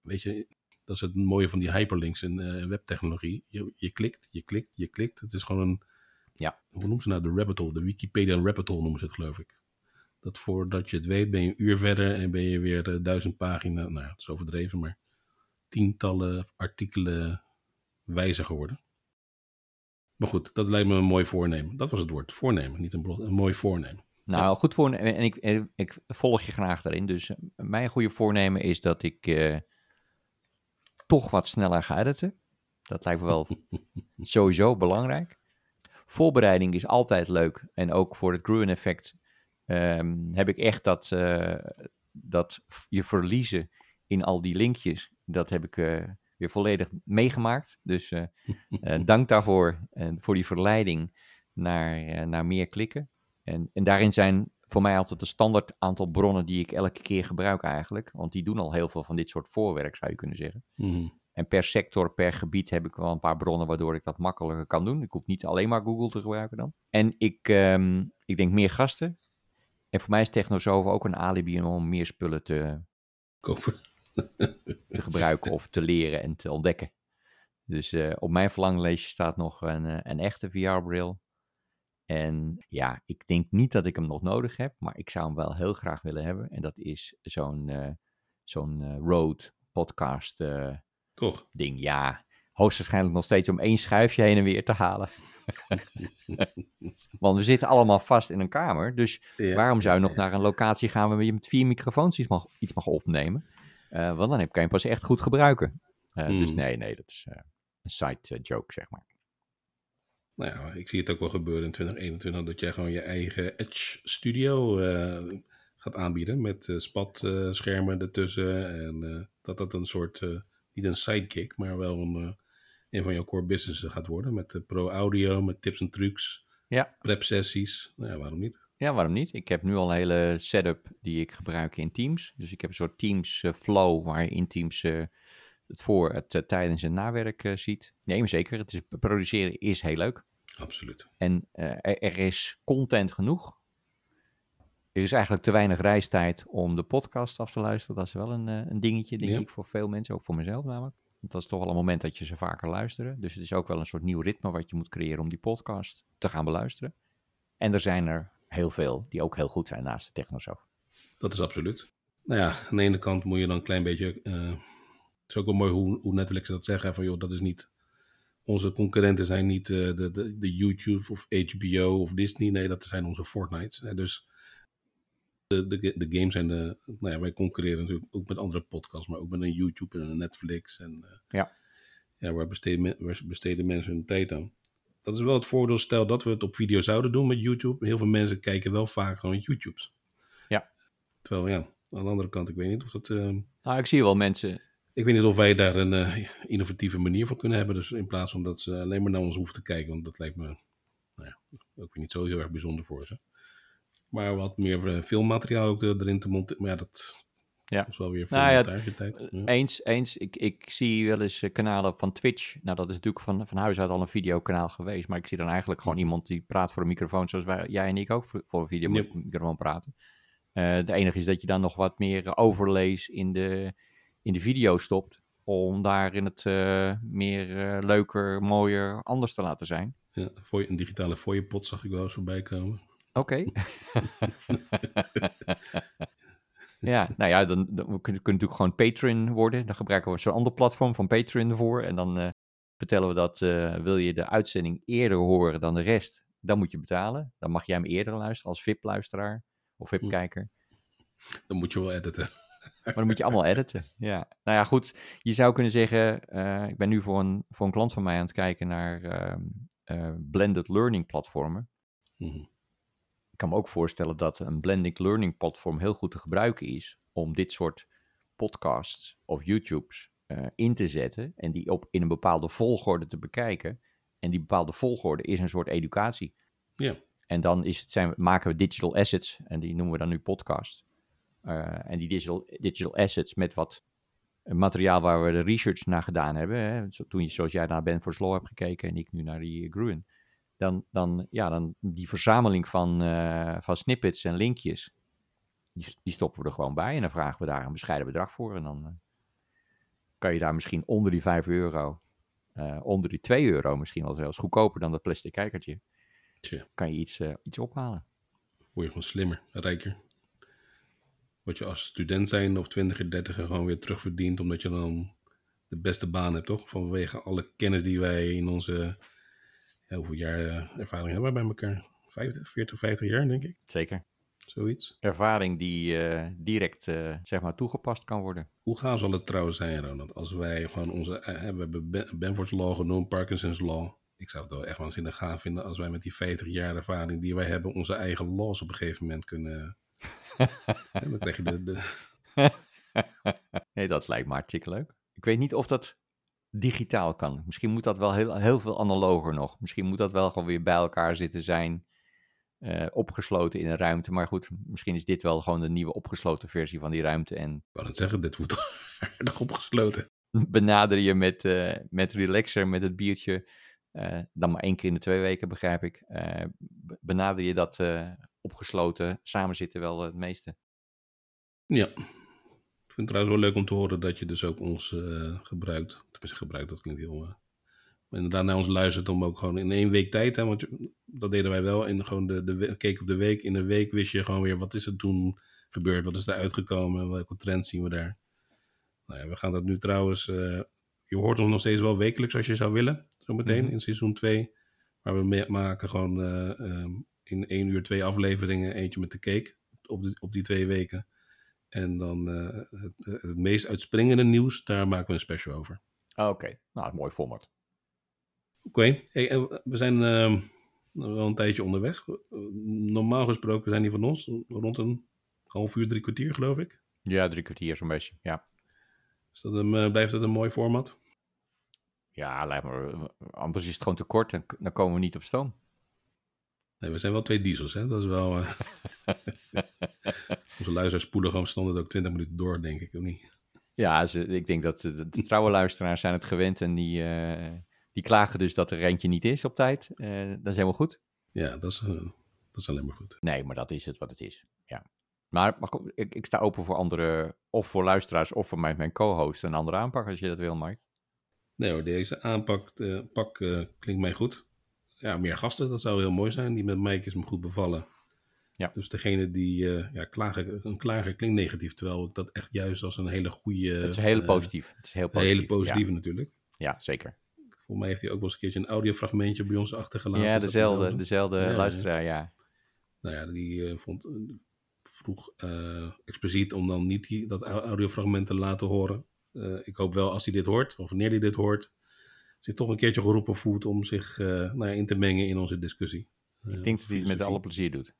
weet je, dat is het mooie van die hyperlinks in eh, webtechnologie. Je, je klikt, je klikt, je klikt. Het is gewoon een, Ja. hoe noemen ze nou, de rabbit hole, de Wikipedia rabbit hole noemen ze het geloof ik. Dat voordat je het weet ben je een uur verder en ben je weer eh, duizend pagina, nou ja, het is overdreven, maar tientallen artikelen wijzer geworden. Maar goed, dat lijkt me een mooi voornemen. Dat was het woord, voornemen, niet een, blog, een mooi voornemen. Nou, goed voor. En ik, en ik volg je graag daarin. Dus eh, mijn goede voornemen is dat ik eh, toch wat sneller ga editen. Dat lijkt me wel sowieso belangrijk. Voorbereiding is altijd leuk. En ook voor het Gruen effect ehm, heb ik echt dat, eh, dat je verliezen in al die linkjes. Dat heb ik eh, weer volledig meegemaakt. Dus eh, dank daarvoor. Voor die verleiding naar, naar meer klikken. En, en daarin zijn voor mij altijd de standaard aantal bronnen die ik elke keer gebruik eigenlijk. Want die doen al heel veel van dit soort voorwerk, zou je kunnen zeggen. Mhm. En per sector, per gebied heb ik wel een paar bronnen waardoor ik dat makkelijker kan doen. Ik hoef niet alleen maar Google te gebruiken dan. En ik, ehm, ik denk meer gasten. En voor mij is Technosove ook een alibi om meer spullen te, Kopen. te gebruiken of te leren en te ontdekken. Dus eh, op mijn verlanglijstje staat nog een, eh, een echte VR-bril. En ja, ik denk niet dat ik hem nog nodig heb, maar ik zou hem wel heel graag willen hebben. En dat is zo'n eh, zo'n Rode podcast Toch? ding. Ja, hoogstwaarschijnlijk nog steeds om één schuifje heen en weer te halen. Want we zitten allemaal vast in een kamer, dus Ja. waarom zou je nog naar een locatie gaan waar je met vier microfoons iets mag, iets mag opnemen? Eh, want dan heb- kan je pas echt goed gebruiken. Eh, Dus Hmm. nee, nee, dat is eh, een side joke, zeg maar. Nou ja, ik zie het ook wel gebeuren in 2021 dat jij gewoon je eigen Edge Studio gaat aanbieden met spatschermen ertussen en dat dat een soort, niet een sidekick, maar wel een, eh, een van jouw core business gaat worden met eh, pro audio, met tips en trucs, Ja. prep sessies. Nou ja, waarom niet? Ja, waarom niet? Ik heb nu al een hele setup die ik gebruik in Teams. Dus ik heb een soort Teams eh, flow waar je in Teams het voor, het tijdens en nawerk ziet. Nee, maar zeker. Het is, produceren is heel leuk. Absoluut. En er is content genoeg. Er is eigenlijk te weinig reistijd om de podcast af te luisteren. Dat is wel een, eh, een dingetje, denk Ja. ik, voor veel mensen. Ook voor mezelf namelijk. Want dat is toch wel een moment dat je ze vaker luisteren. Dus het is ook wel een soort nieuw ritme wat je moet creëren om die podcast te gaan beluisteren. En er zijn er heel veel die ook heel goed zijn naast de Technosoof. Dat is absoluut. Nou ja, aan de ene kant moet je dan een klein beetje. eh, het is ook wel mooi hoe, hoe Netflix dat zeggen. Van joh, dat is niet onze concurrenten zijn niet eh, de, de, de YouTube of HBO of Disney. Nee, dat zijn onze Fortnites. Hè. Dus de, de, de games en de. Nou ja, wij concurreren natuurlijk ook met andere podcasts, maar ook met een YouTube en een Netflix. En, eh, Ja. ja, waar besteden, men- waar besteden mensen hun tijd aan? Dat is wel het voordeel, stel dat we het op video zouden doen met YouTube. Heel veel mensen kijken wel vaak gewoon YouTubes. Ja. Terwijl ja, aan de andere kant, ik weet niet of dat. eh, Nou, ik zie wel mensen. ik weet niet of wij daar een eh, innovatieve manier voor kunnen hebben. Dus in plaats van dat ze alleen maar naar ons hoeven te kijken. Want dat lijkt me nou ja, ook weer niet zo heel erg bijzonder voor ze. Maar wat meer eh, filmmateriaal ook er- erin te monteren. Maar ja, dat Ja. is wel weer veel Nou ja, montagetijd. eh, Ja. Eens, eens. Ik, ik zie wel eens eh, kanalen van Twitch. Nou, dat is natuurlijk van, van huis uit al een videokanaal geweest. Maar ik zie dan eigenlijk gewoon iemand die praat voor een microfoon. Zoals wij, jij en ik ook voor, voor een videomicrofoon praten. Eh de enige is dat je dan nog wat meer overlays in de, in de video stopt. Om daarin het meer leuker, mooier, anders te laten zijn. Ja, voor een digitale fooiepot zag ik wel eens voorbij komen. Oké. ja, nou ja, dan, dan we kunnen, kunnen natuurlijk gewoon Patreon worden. Dan gebruiken we zo'n ander platform van Patreon ervoor. En dan eh, vertellen we dat, eh, wil je de uitzending eerder horen dan de rest, dan moet je betalen. Dan mag jij hem eerder luisteren als VIP-luisteraar of VIP-kijker. Dan moet je wel editen. Maar dan moet je allemaal editen. Ja. Nou ja, goed. Je zou kunnen zeggen, eh, ik ben nu voor een, voor een klant van mij aan het kijken naar ehm, eh, blended learning platformen. Mhm. Ik kan me ook voorstellen dat een blended learning platform heel goed te gebruiken is om dit soort podcasts of YouTubes eh, in te zetten en die op, in een bepaalde volgorde te bekijken. En die bepaalde volgorde is een soort educatie. Ja. En dan is het, zijn, maken we digital assets en die noemen we dan nu podcast. Eh, en die digital, digital assets met wat materiaal waar we de research naar gedaan hebben. Hè, toen je, zoals jij naar Ben Slow hebt gekeken en ik nu naar die Gruen. Dan, dan, ja, dan die verzameling van, eh, van snippets en linkjes, die, die stoppen we er gewoon bij. En dan vragen we daar een bescheiden bedrag voor. En dan eh, kan je daar misschien onder die 5 euro, eh, onder die 2 euro misschien wel zelfs, goedkoper dan dat plastic kijkertje, kan je iets, iets ophalen. word je gewoon slimmer, rijker. Wat je als student zijn of twintiger, dertiger gewoon weer terugverdient. Omdat je dan de beste baan hebt, toch? Vanwege alle kennis die wij in onze... Ja, hoeveel jaar eh, ervaring hebben we bij elkaar? 50, 40, 50 jaar, denk ik. Zeker. Zoiets. Ervaring die eh, direct eh, zeg maar toegepast kan worden. Hoe gaaf zal het trouwens zijn, Ronald, als wij gewoon onze... we hebben Ben- Benford's Law genoemd, Parkinson's Law. Ik zou het wel echt waanzinnig gaaf vinden als wij met die 50 jaar ervaring die wij hebben, onze eigen laws op een gegeven moment kunnen... En dan krijg je de, de, nee, dat lijkt me hartstikke leuk. Ik weet niet of dat digitaal kan. Misschien moet dat wel heel, heel veel analoger nog. Misschien moet dat wel gewoon weer bij elkaar zitten zijn. eh, opgesloten in een ruimte. Maar goed, misschien is dit wel gewoon de nieuwe opgesloten versie van die ruimte. En Ik wou het zeggen, dit wordt aardig opgesloten. benader je met, eh, met relaxer, met het biertje. eh, dan maar één keer in de twee weken, begrijp ik. be- benader je dat opgesloten samenzitten wel het meeste. Ja. Ik vind het trouwens wel leuk om te horen dat je dus ook ons eh, gebruikt. Tenminste, gebruikt, dat klinkt heel... eh, maar inderdaad naar ons luistert om ook gewoon in één week tijd... Hè, want dat deden wij wel. In gewoon de, de keek op de week. In een week wist je gewoon weer wat is er toen gebeurd. Wat is er uitgekomen. Welke trends zien we daar. Nou ja, we gaan dat nu trouwens... eh, je hoort ons nog steeds wel wekelijks als je zou willen. Zometeen Mhm. in seizoen 2. Maar we maken gewoon eh, ehm, in één uur twee afleveringen. Eentje met de cake op, die- op die twee weken. En dan eh, het, het meest uitspringende nieuws, daar maken we een special over. Oké, nou, mooi format. Oké, hey, we zijn ehm, wel een tijdje onderweg. Eh, Normaal gesproken zijn die van ons rond een half uur, drie kwartier, geloof ik. Ja, drie kwartier zo'n beetje, ja. Is dat een, eh, blijft dat een mooi format? Ja, lijkt me, anders is het gewoon te kort en dan komen we niet op stoom. Nee, we zijn wel twee diesels, hè? Dat is wel... eh, Onze luisteraars spoelen gewoon standaard ook 20 minuten door, denk ik, of niet? Ja, ze, ik denk dat de, de trouwe luisteraars zijn het gewend en die, eh, die klagen dus dat er eentje niet is op tijd. Eh, dat is helemaal goed. Ja, dat is, dat is alleen maar goed. Nee, maar dat is het wat het is. Ja. Maar, maar ik, ik sta open voor andere, of voor luisteraars, of voor mijn, mijn co-host, een andere aanpak als je dat wil, Mike. Nee hoor, deze aanpak pak, klinkt mij goed. Ja, meer gasten, dat zou heel mooi zijn. Die met Mike is me goed bevallen. Ja. Dus degene die eh, ja, klagen, een klager klinkt negatief, terwijl ik dat echt juist als een hele goede... het is heel eh, positief. Het is heel Een positief. hele positieve Ja, natuurlijk. ja zeker. Voor mij heeft hij ook wel eens een keertje een audiofragmentje bij ons achtergelaten. Ja, dezelfde, dezelfde Ja, luisteraar, ja. Nou ja, die eh, vond, vroeg expliciet om dan niet die, dat au- audiofragment te laten horen. Ik hoop wel als hij dit hoort, of wanneer hij dit hoort, zich toch een keertje geroepen voelt om zich eh, nou ja, in te mengen in onze discussie. Ik denk dat hij het met alle plezier doet.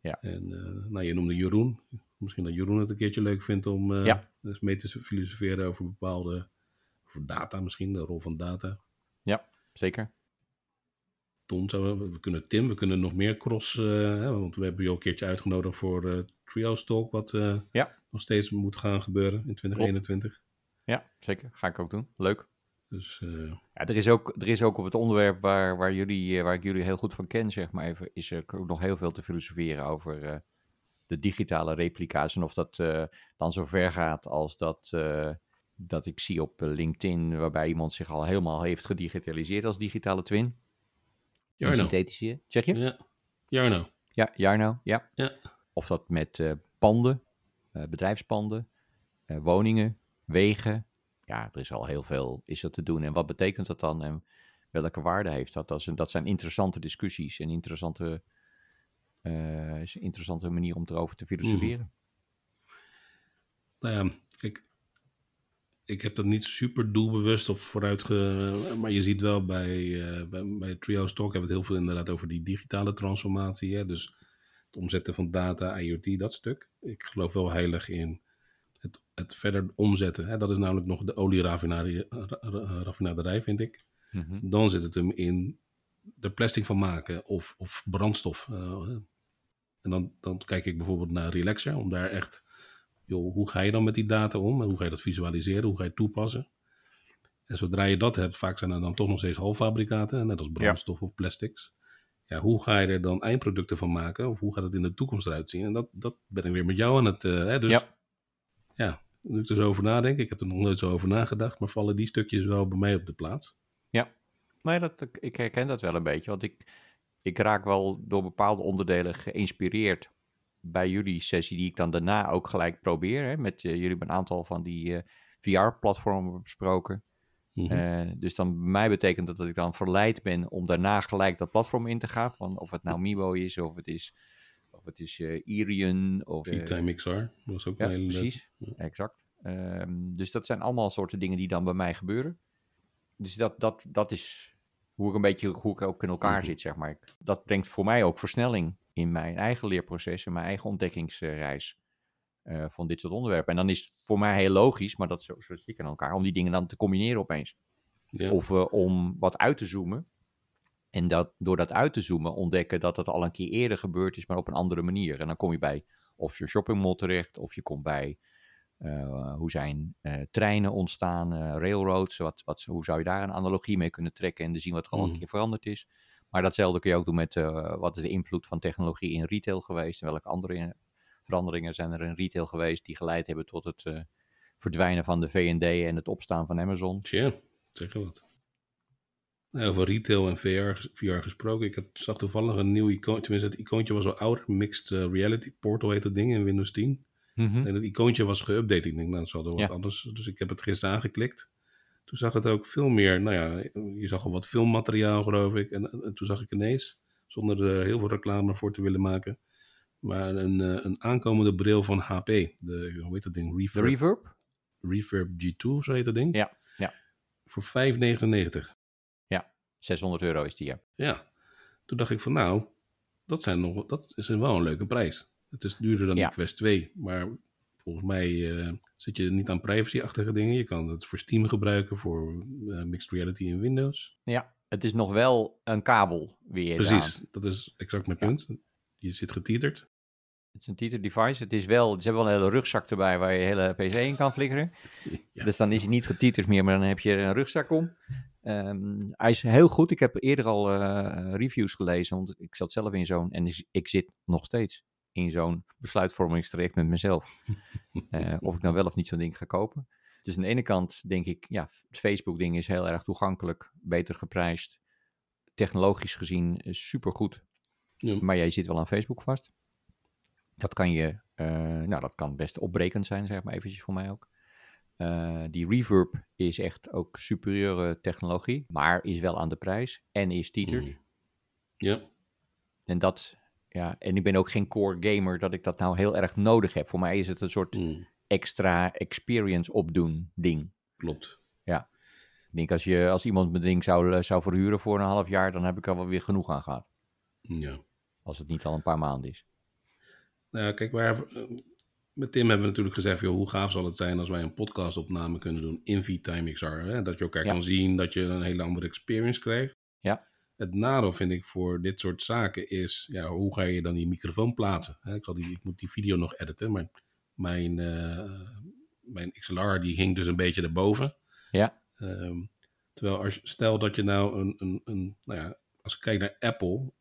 En eh, nou, je noemde Jeroen. Misschien dat Jeroen het een keertje leuk vindt om eh, Ja. eens mee te filosoferen over bepaalde over data misschien, de rol van data. Ja, zeker. Ton we, we kunnen Tim, we kunnen nog meer cross, eh, want we hebben je al een keertje uitgenodigd voor eh Trio Talk, wat eh, Ja. nog steeds moet gaan gebeuren in 2021. Ja, zeker. Ga ik ook doen. Leuk. Dus eh, Ja, er is ook, er is ook op het onderwerp waar, waar, jullie, eh, waar ik jullie heel goed van ken, zeg maar even, is er ook nog heel veel te filosoferen over eh, de digitale replica's. En of dat dan zo ver gaat als dat, dat ik zie op LinkedIn, waarbij iemand zich al helemaal heeft gedigitaliseerd als digitale twin. Jarno. synthetische, zeg je? Ja, Jarno. Ja, Jarno, ja. Ja. Of dat met panden, bedrijfspanden, woningen, wegen. Ja, er is al heel veel is er te doen. En wat betekent dat dan en welke waarde heeft dat? Dat, is dat zijn interessante discussies en interessante, eh, is een interessante manier om erover te filosoferen. Nou ja, kijk, ik heb dat niet super doelbewust of vooruit ge... Maar je ziet wel bij, eh bij, bij Trio Talk hebben we het heel veel inderdaad over die digitale transformatie. Hè? Dus het omzetten van data, IoT, dat stuk. Ik geloof wel heilig in het, verder omzetten. Hè? Dat is namelijk nog de olieraffinaderij, vind ik. Mhm. Dan zit het hem in er plastic van maken of, of brandstof. eh, en dan, dan kijk ik bijvoorbeeld naar Relaxer, om daar echt, joh, hoe ga je dan met die data om? Hoe ga je dat visualiseren? Hoe ga je het toepassen? En zodra je dat hebt, vaak zijn er dan toch nog steeds halffabrikaten, net als brandstof of plastics. Ja, hoe ga je er dan eindproducten van maken? Of hoe gaat het in de toekomst eruit zien? En dat, dat ben ik weer met jou aan het... eh, hè, dus Ja. ja, nu ik er zo over nadenk, ik heb er nog nooit zo over nagedacht, maar vallen die stukjes wel bij mij op de plaats. Ja, nee, dat, ik- herken dat wel een beetje. Want ik, ik raak wel door bepaalde onderdelen geïnspireerd bij jullie sessie, die ik dan daarna ook gelijk probeer. Hè, met eh, jullie hebben een aantal van die VR-platformen besproken. Mhm. Eh, dus dan bij mij betekent dat dat ik dan verleid ben om daarna gelijk dat platform in te gaan. Van of het nou Mibo is, of het is, het is eh, Irion. Of, eh, V-Time XR, dat was ook ja, een hele precies. Exact. Ehm, dus dat zijn allemaal soorten dingen die dan bij mij gebeuren. Dus dat, dat, dat is hoe ik een beetje hoe ik ook in elkaar Mhm. zit, zeg maar. Dat brengt voor mij ook versnelling in mijn eigen leerproces en mijn eigen ontdekkingsreis eh, van dit soort onderwerpen. En dan is het voor mij heel logisch, maar dat zo, zo ik in elkaar, om die dingen dan te combineren opeens. Ja. Of eh, om wat uit te zoomen. En dat, door dat uit te zoomen ontdekken dat het al een keer eerder gebeurd is, maar op een andere manier. En dan kom je bij of je shopping mall terecht, of je komt bij eh, hoe zijn eh, treinen ontstaan, eh, railroads, wat, wat, hoe zou je daar een analogie mee kunnen trekken en te zien wat er al een Mhm. keer veranderd is. Maar datzelfde kun je ook doen met wat is de invloed van technologie in retail geweest en welke andere veranderingen zijn er in retail geweest die geleid hebben tot het verdwijnen van de V&D en het opstaan van Amazon. Tja, zeg je wat. Nou, over retail en VR, VR gesproken. Ik had, zag toevallig een nieuw icoon. Tenminste, het icoontje was al ouder. Mixed eh, Reality Portal heet dat ding in Windows 10. En het icoontje was geüpdate. Ik denk, nou, dat zal er wat Ja. anders. Dus ik heb het gisteren aangeklikt. Toen zag het ook veel meer. Nou ja, je zag al wat filmmateriaal, geloof ik. En, en toen zag ik ineens, zonder er heel veel reclame voor te willen maken. Maar een, eh, een aankomende bril van HP. De, hoe heet dat ding? De Reverb, reverb? Reverb G2, zo heet dat ding. Ja, ja. Voor 5,99. 600 euro is die, ja. Ja, toen dacht ik van nou, dat, zijn nog, dat is wel een leuke prijs. Het is duurder dan Ja. die Quest 2, maar volgens mij eh, zit je niet aan privacy-achtige dingen. Je kan het voor Steam gebruiken, voor eh, mixed reality in Windows. Ja, het is nog wel een kabel weer Precies, dat is exact mijn Ja. punt. Je zit getieterd. Het is een Titer device. Het is wel, ze hebben wel een hele rugzak erbij waar je hele PC in kan flikkeren. Ja. Dus dan is hij niet getiterd meer, maar dan heb je een rugzak om. Ehm, hij is heel goed. Ik heb eerder al eh, reviews gelezen, want ik zat zelf in zo'n, en ik, ik zit nog steeds in zo'n besluitvormingstraject met mezelf. Eh, of ik nou wel of niet zo'n ding ga kopen. Dus aan de ene kant denk ik, ja, het Facebook-ding is heel erg toegankelijk, beter geprijsd. Technologisch gezien super goed. Ja. Maar jij zit wel aan Facebook vast. Dat kan je, eh, nou dat kan best opbrekend zijn, zeg maar eventjes voor mij ook. Eh, die reverb is echt ook superieure technologie, maar is wel aan de prijs en is tethered. Mm. Ja, En dat, ja, en ik ben ook geen core gamer dat ik dat nou heel erg nodig heb. Voor mij is het een soort mm, extra experience opdoen ding. klopt. Ik denk als, je, als iemand mijn ding zou, eh, zou verhuren voor een half jaar, dan heb ik er wel weer genoeg aan gehad. Ja. Als het niet al een paar maanden is. Nou, ja, kijk, waar, met Tim hebben we natuurlijk gezegd, joh, hoe gaaf zal het zijn als wij een podcastopname kunnen doen in VTime XR. Hè? Dat je elkaar Ja. kan zien, dat je een hele andere experience krijgt. Ja. Het nadeel vind ik voor dit soort zaken is, ja, hoe ga je dan die microfoon plaatsen? Hè, Ik, zal die, ik moet die video nog editen, maar mijn, eh, mijn XLR die hing dus een beetje erboven. Ja. Ehm, terwijl als, stel dat je nou een, een, een, nou ja, als ik kijk naar Apple,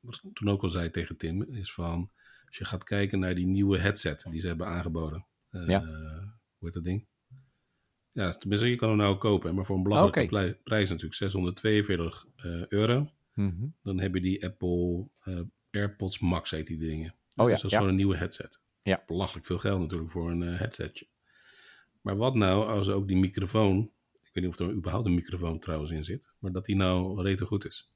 wat ik toen ook al zei tegen Tim, is van, als je gaat kijken naar die nieuwe headset die ze hebben aangeboden. Eh, Ja. Hoe heet dat ding? Ja, tenminste, je kan hem nou kopen, maar voor een belachelijke plei- prijs natuurlijk, 642 eh, euro. Mhm. Dan heb je die Apple eh, AirPods Max, heet die dingen. Oh ja, Dus dat is ja. gewoon een nieuwe headset. Ja. Belachelijk veel geld natuurlijk voor een headsetje. Maar wat nou als ook die microfoon, ik weet niet of er überhaupt een microfoon trouwens in zit, maar dat die nou rete goed is.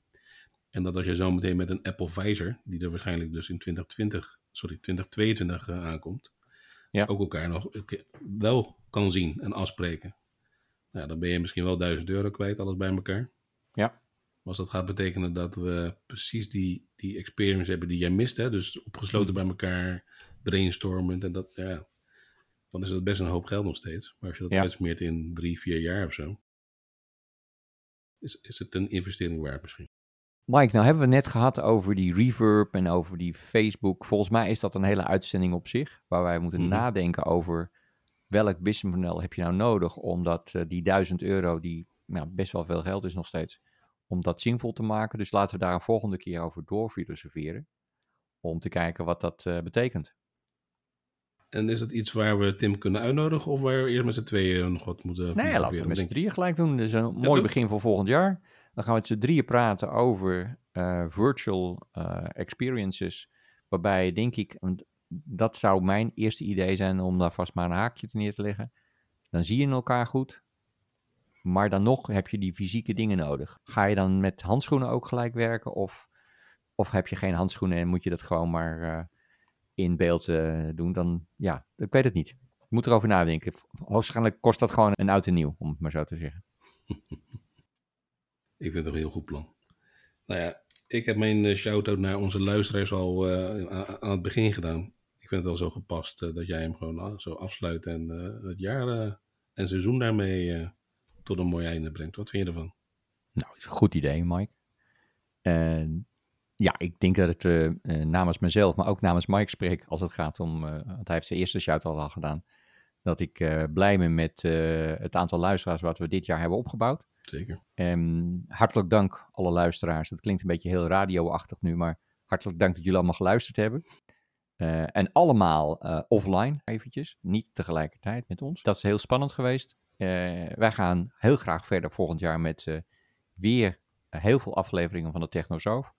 En dat als je zo meteen met een Apple Visor, die er waarschijnlijk dus in 2020, sorry, 2022 eh, aankomt, Ja. ook elkaar nog wel kan zien en afspreken. Nou, dan ben je misschien wel 1000 euro kwijt, alles bij elkaar. Ja. Maar als dat gaat betekenen dat we precies die, die experience hebben die jij mist, hè? dus opgesloten bij elkaar, brainstormend en dat, ja, dan is dat best een hoop geld nog steeds. Maar als je dat Ja. uitsmeert in drie, vier jaar of zo, is, is het een investering waard misschien. Mike, nou hebben we net gehad over die reverb en over die Facebook. Volgens mij is dat een hele uitzending op zich, waar wij moeten Mhm. nadenken over welk businessmodel heb je nou nodig om dat, eh, die 1000 euro, die nou, best wel veel geld is nog steeds, om dat zinvol te maken. Dus laten we daar een volgende keer over doorfilosoferen, om te kijken wat dat eh, betekent. En is het iets waar we Tim kunnen uitnodigen of waar we eerst met z'n tweeën nog wat moeten Nee, laten we met z'n drieën gelijk doen. Dat is een mooi begin voor volgend jaar. Dan gaan we met z'n drieën praten over eh, virtual eh, experiences. Waarbij, denk ik, dat zou mijn eerste idee zijn om daar vast maar een haakje neer te leggen. Dan zie je elkaar goed. Maar dan nog heb je die fysieke dingen nodig. Ga je dan met handschoenen ook gelijk werken? Of, of heb je geen handschoenen en moet je dat gewoon maar eh, in beeld doen? Dan, ja, ik weet het niet. Ik moet erover nadenken. Waarschijnlijk kost dat gewoon een oud en nieuw, om het maar zo te zeggen. Ik vind het een heel goed plan. Nou ja, ik heb mijn eh, shout-out naar onze luisteraars al eh, aan, het begin gedaan. Ik vind het wel zo gepast eh, dat jij hem gewoon ah, zo afsluit en het jaar en seizoen daarmee tot een mooi einde brengt. Wat vind je ervan? Nou, is een goed idee, Mike. Ja, ik denk dat het namens mezelf, maar ook namens Mike spreek als het gaat om, eh, want hij heeft zijn eerste shout al gedaan, dat ik blij ben met het aantal luisteraars wat we dit jaar hebben opgebouwd. Zeker. En hartelijk dank alle luisteraars. Dat klinkt een beetje heel radioachtig nu, maar hartelijk dank dat jullie allemaal geluisterd hebben. Eh, en allemaal eh, offline eventjes, niet tegelijkertijd met ons. Dat is heel spannend geweest. Eh, wij gaan heel graag verder volgend jaar met weer heel veel afleveringen van de Technosoof.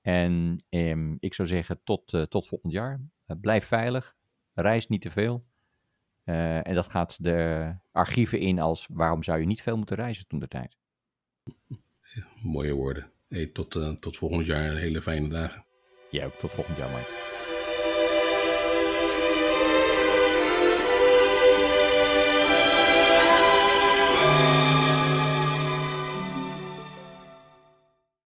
En ehm, ik zou zeggen tot, tot volgend jaar. Blijf veilig, reis niet te veel. Eh, en dat gaat de archieven in als waarom zou je niet veel moeten reizen toen de tijd. Mooie woorden. Hey, tot, eh, tot volgend jaar. Hele fijne dagen. Jij ook tot volgend jaar, Mike.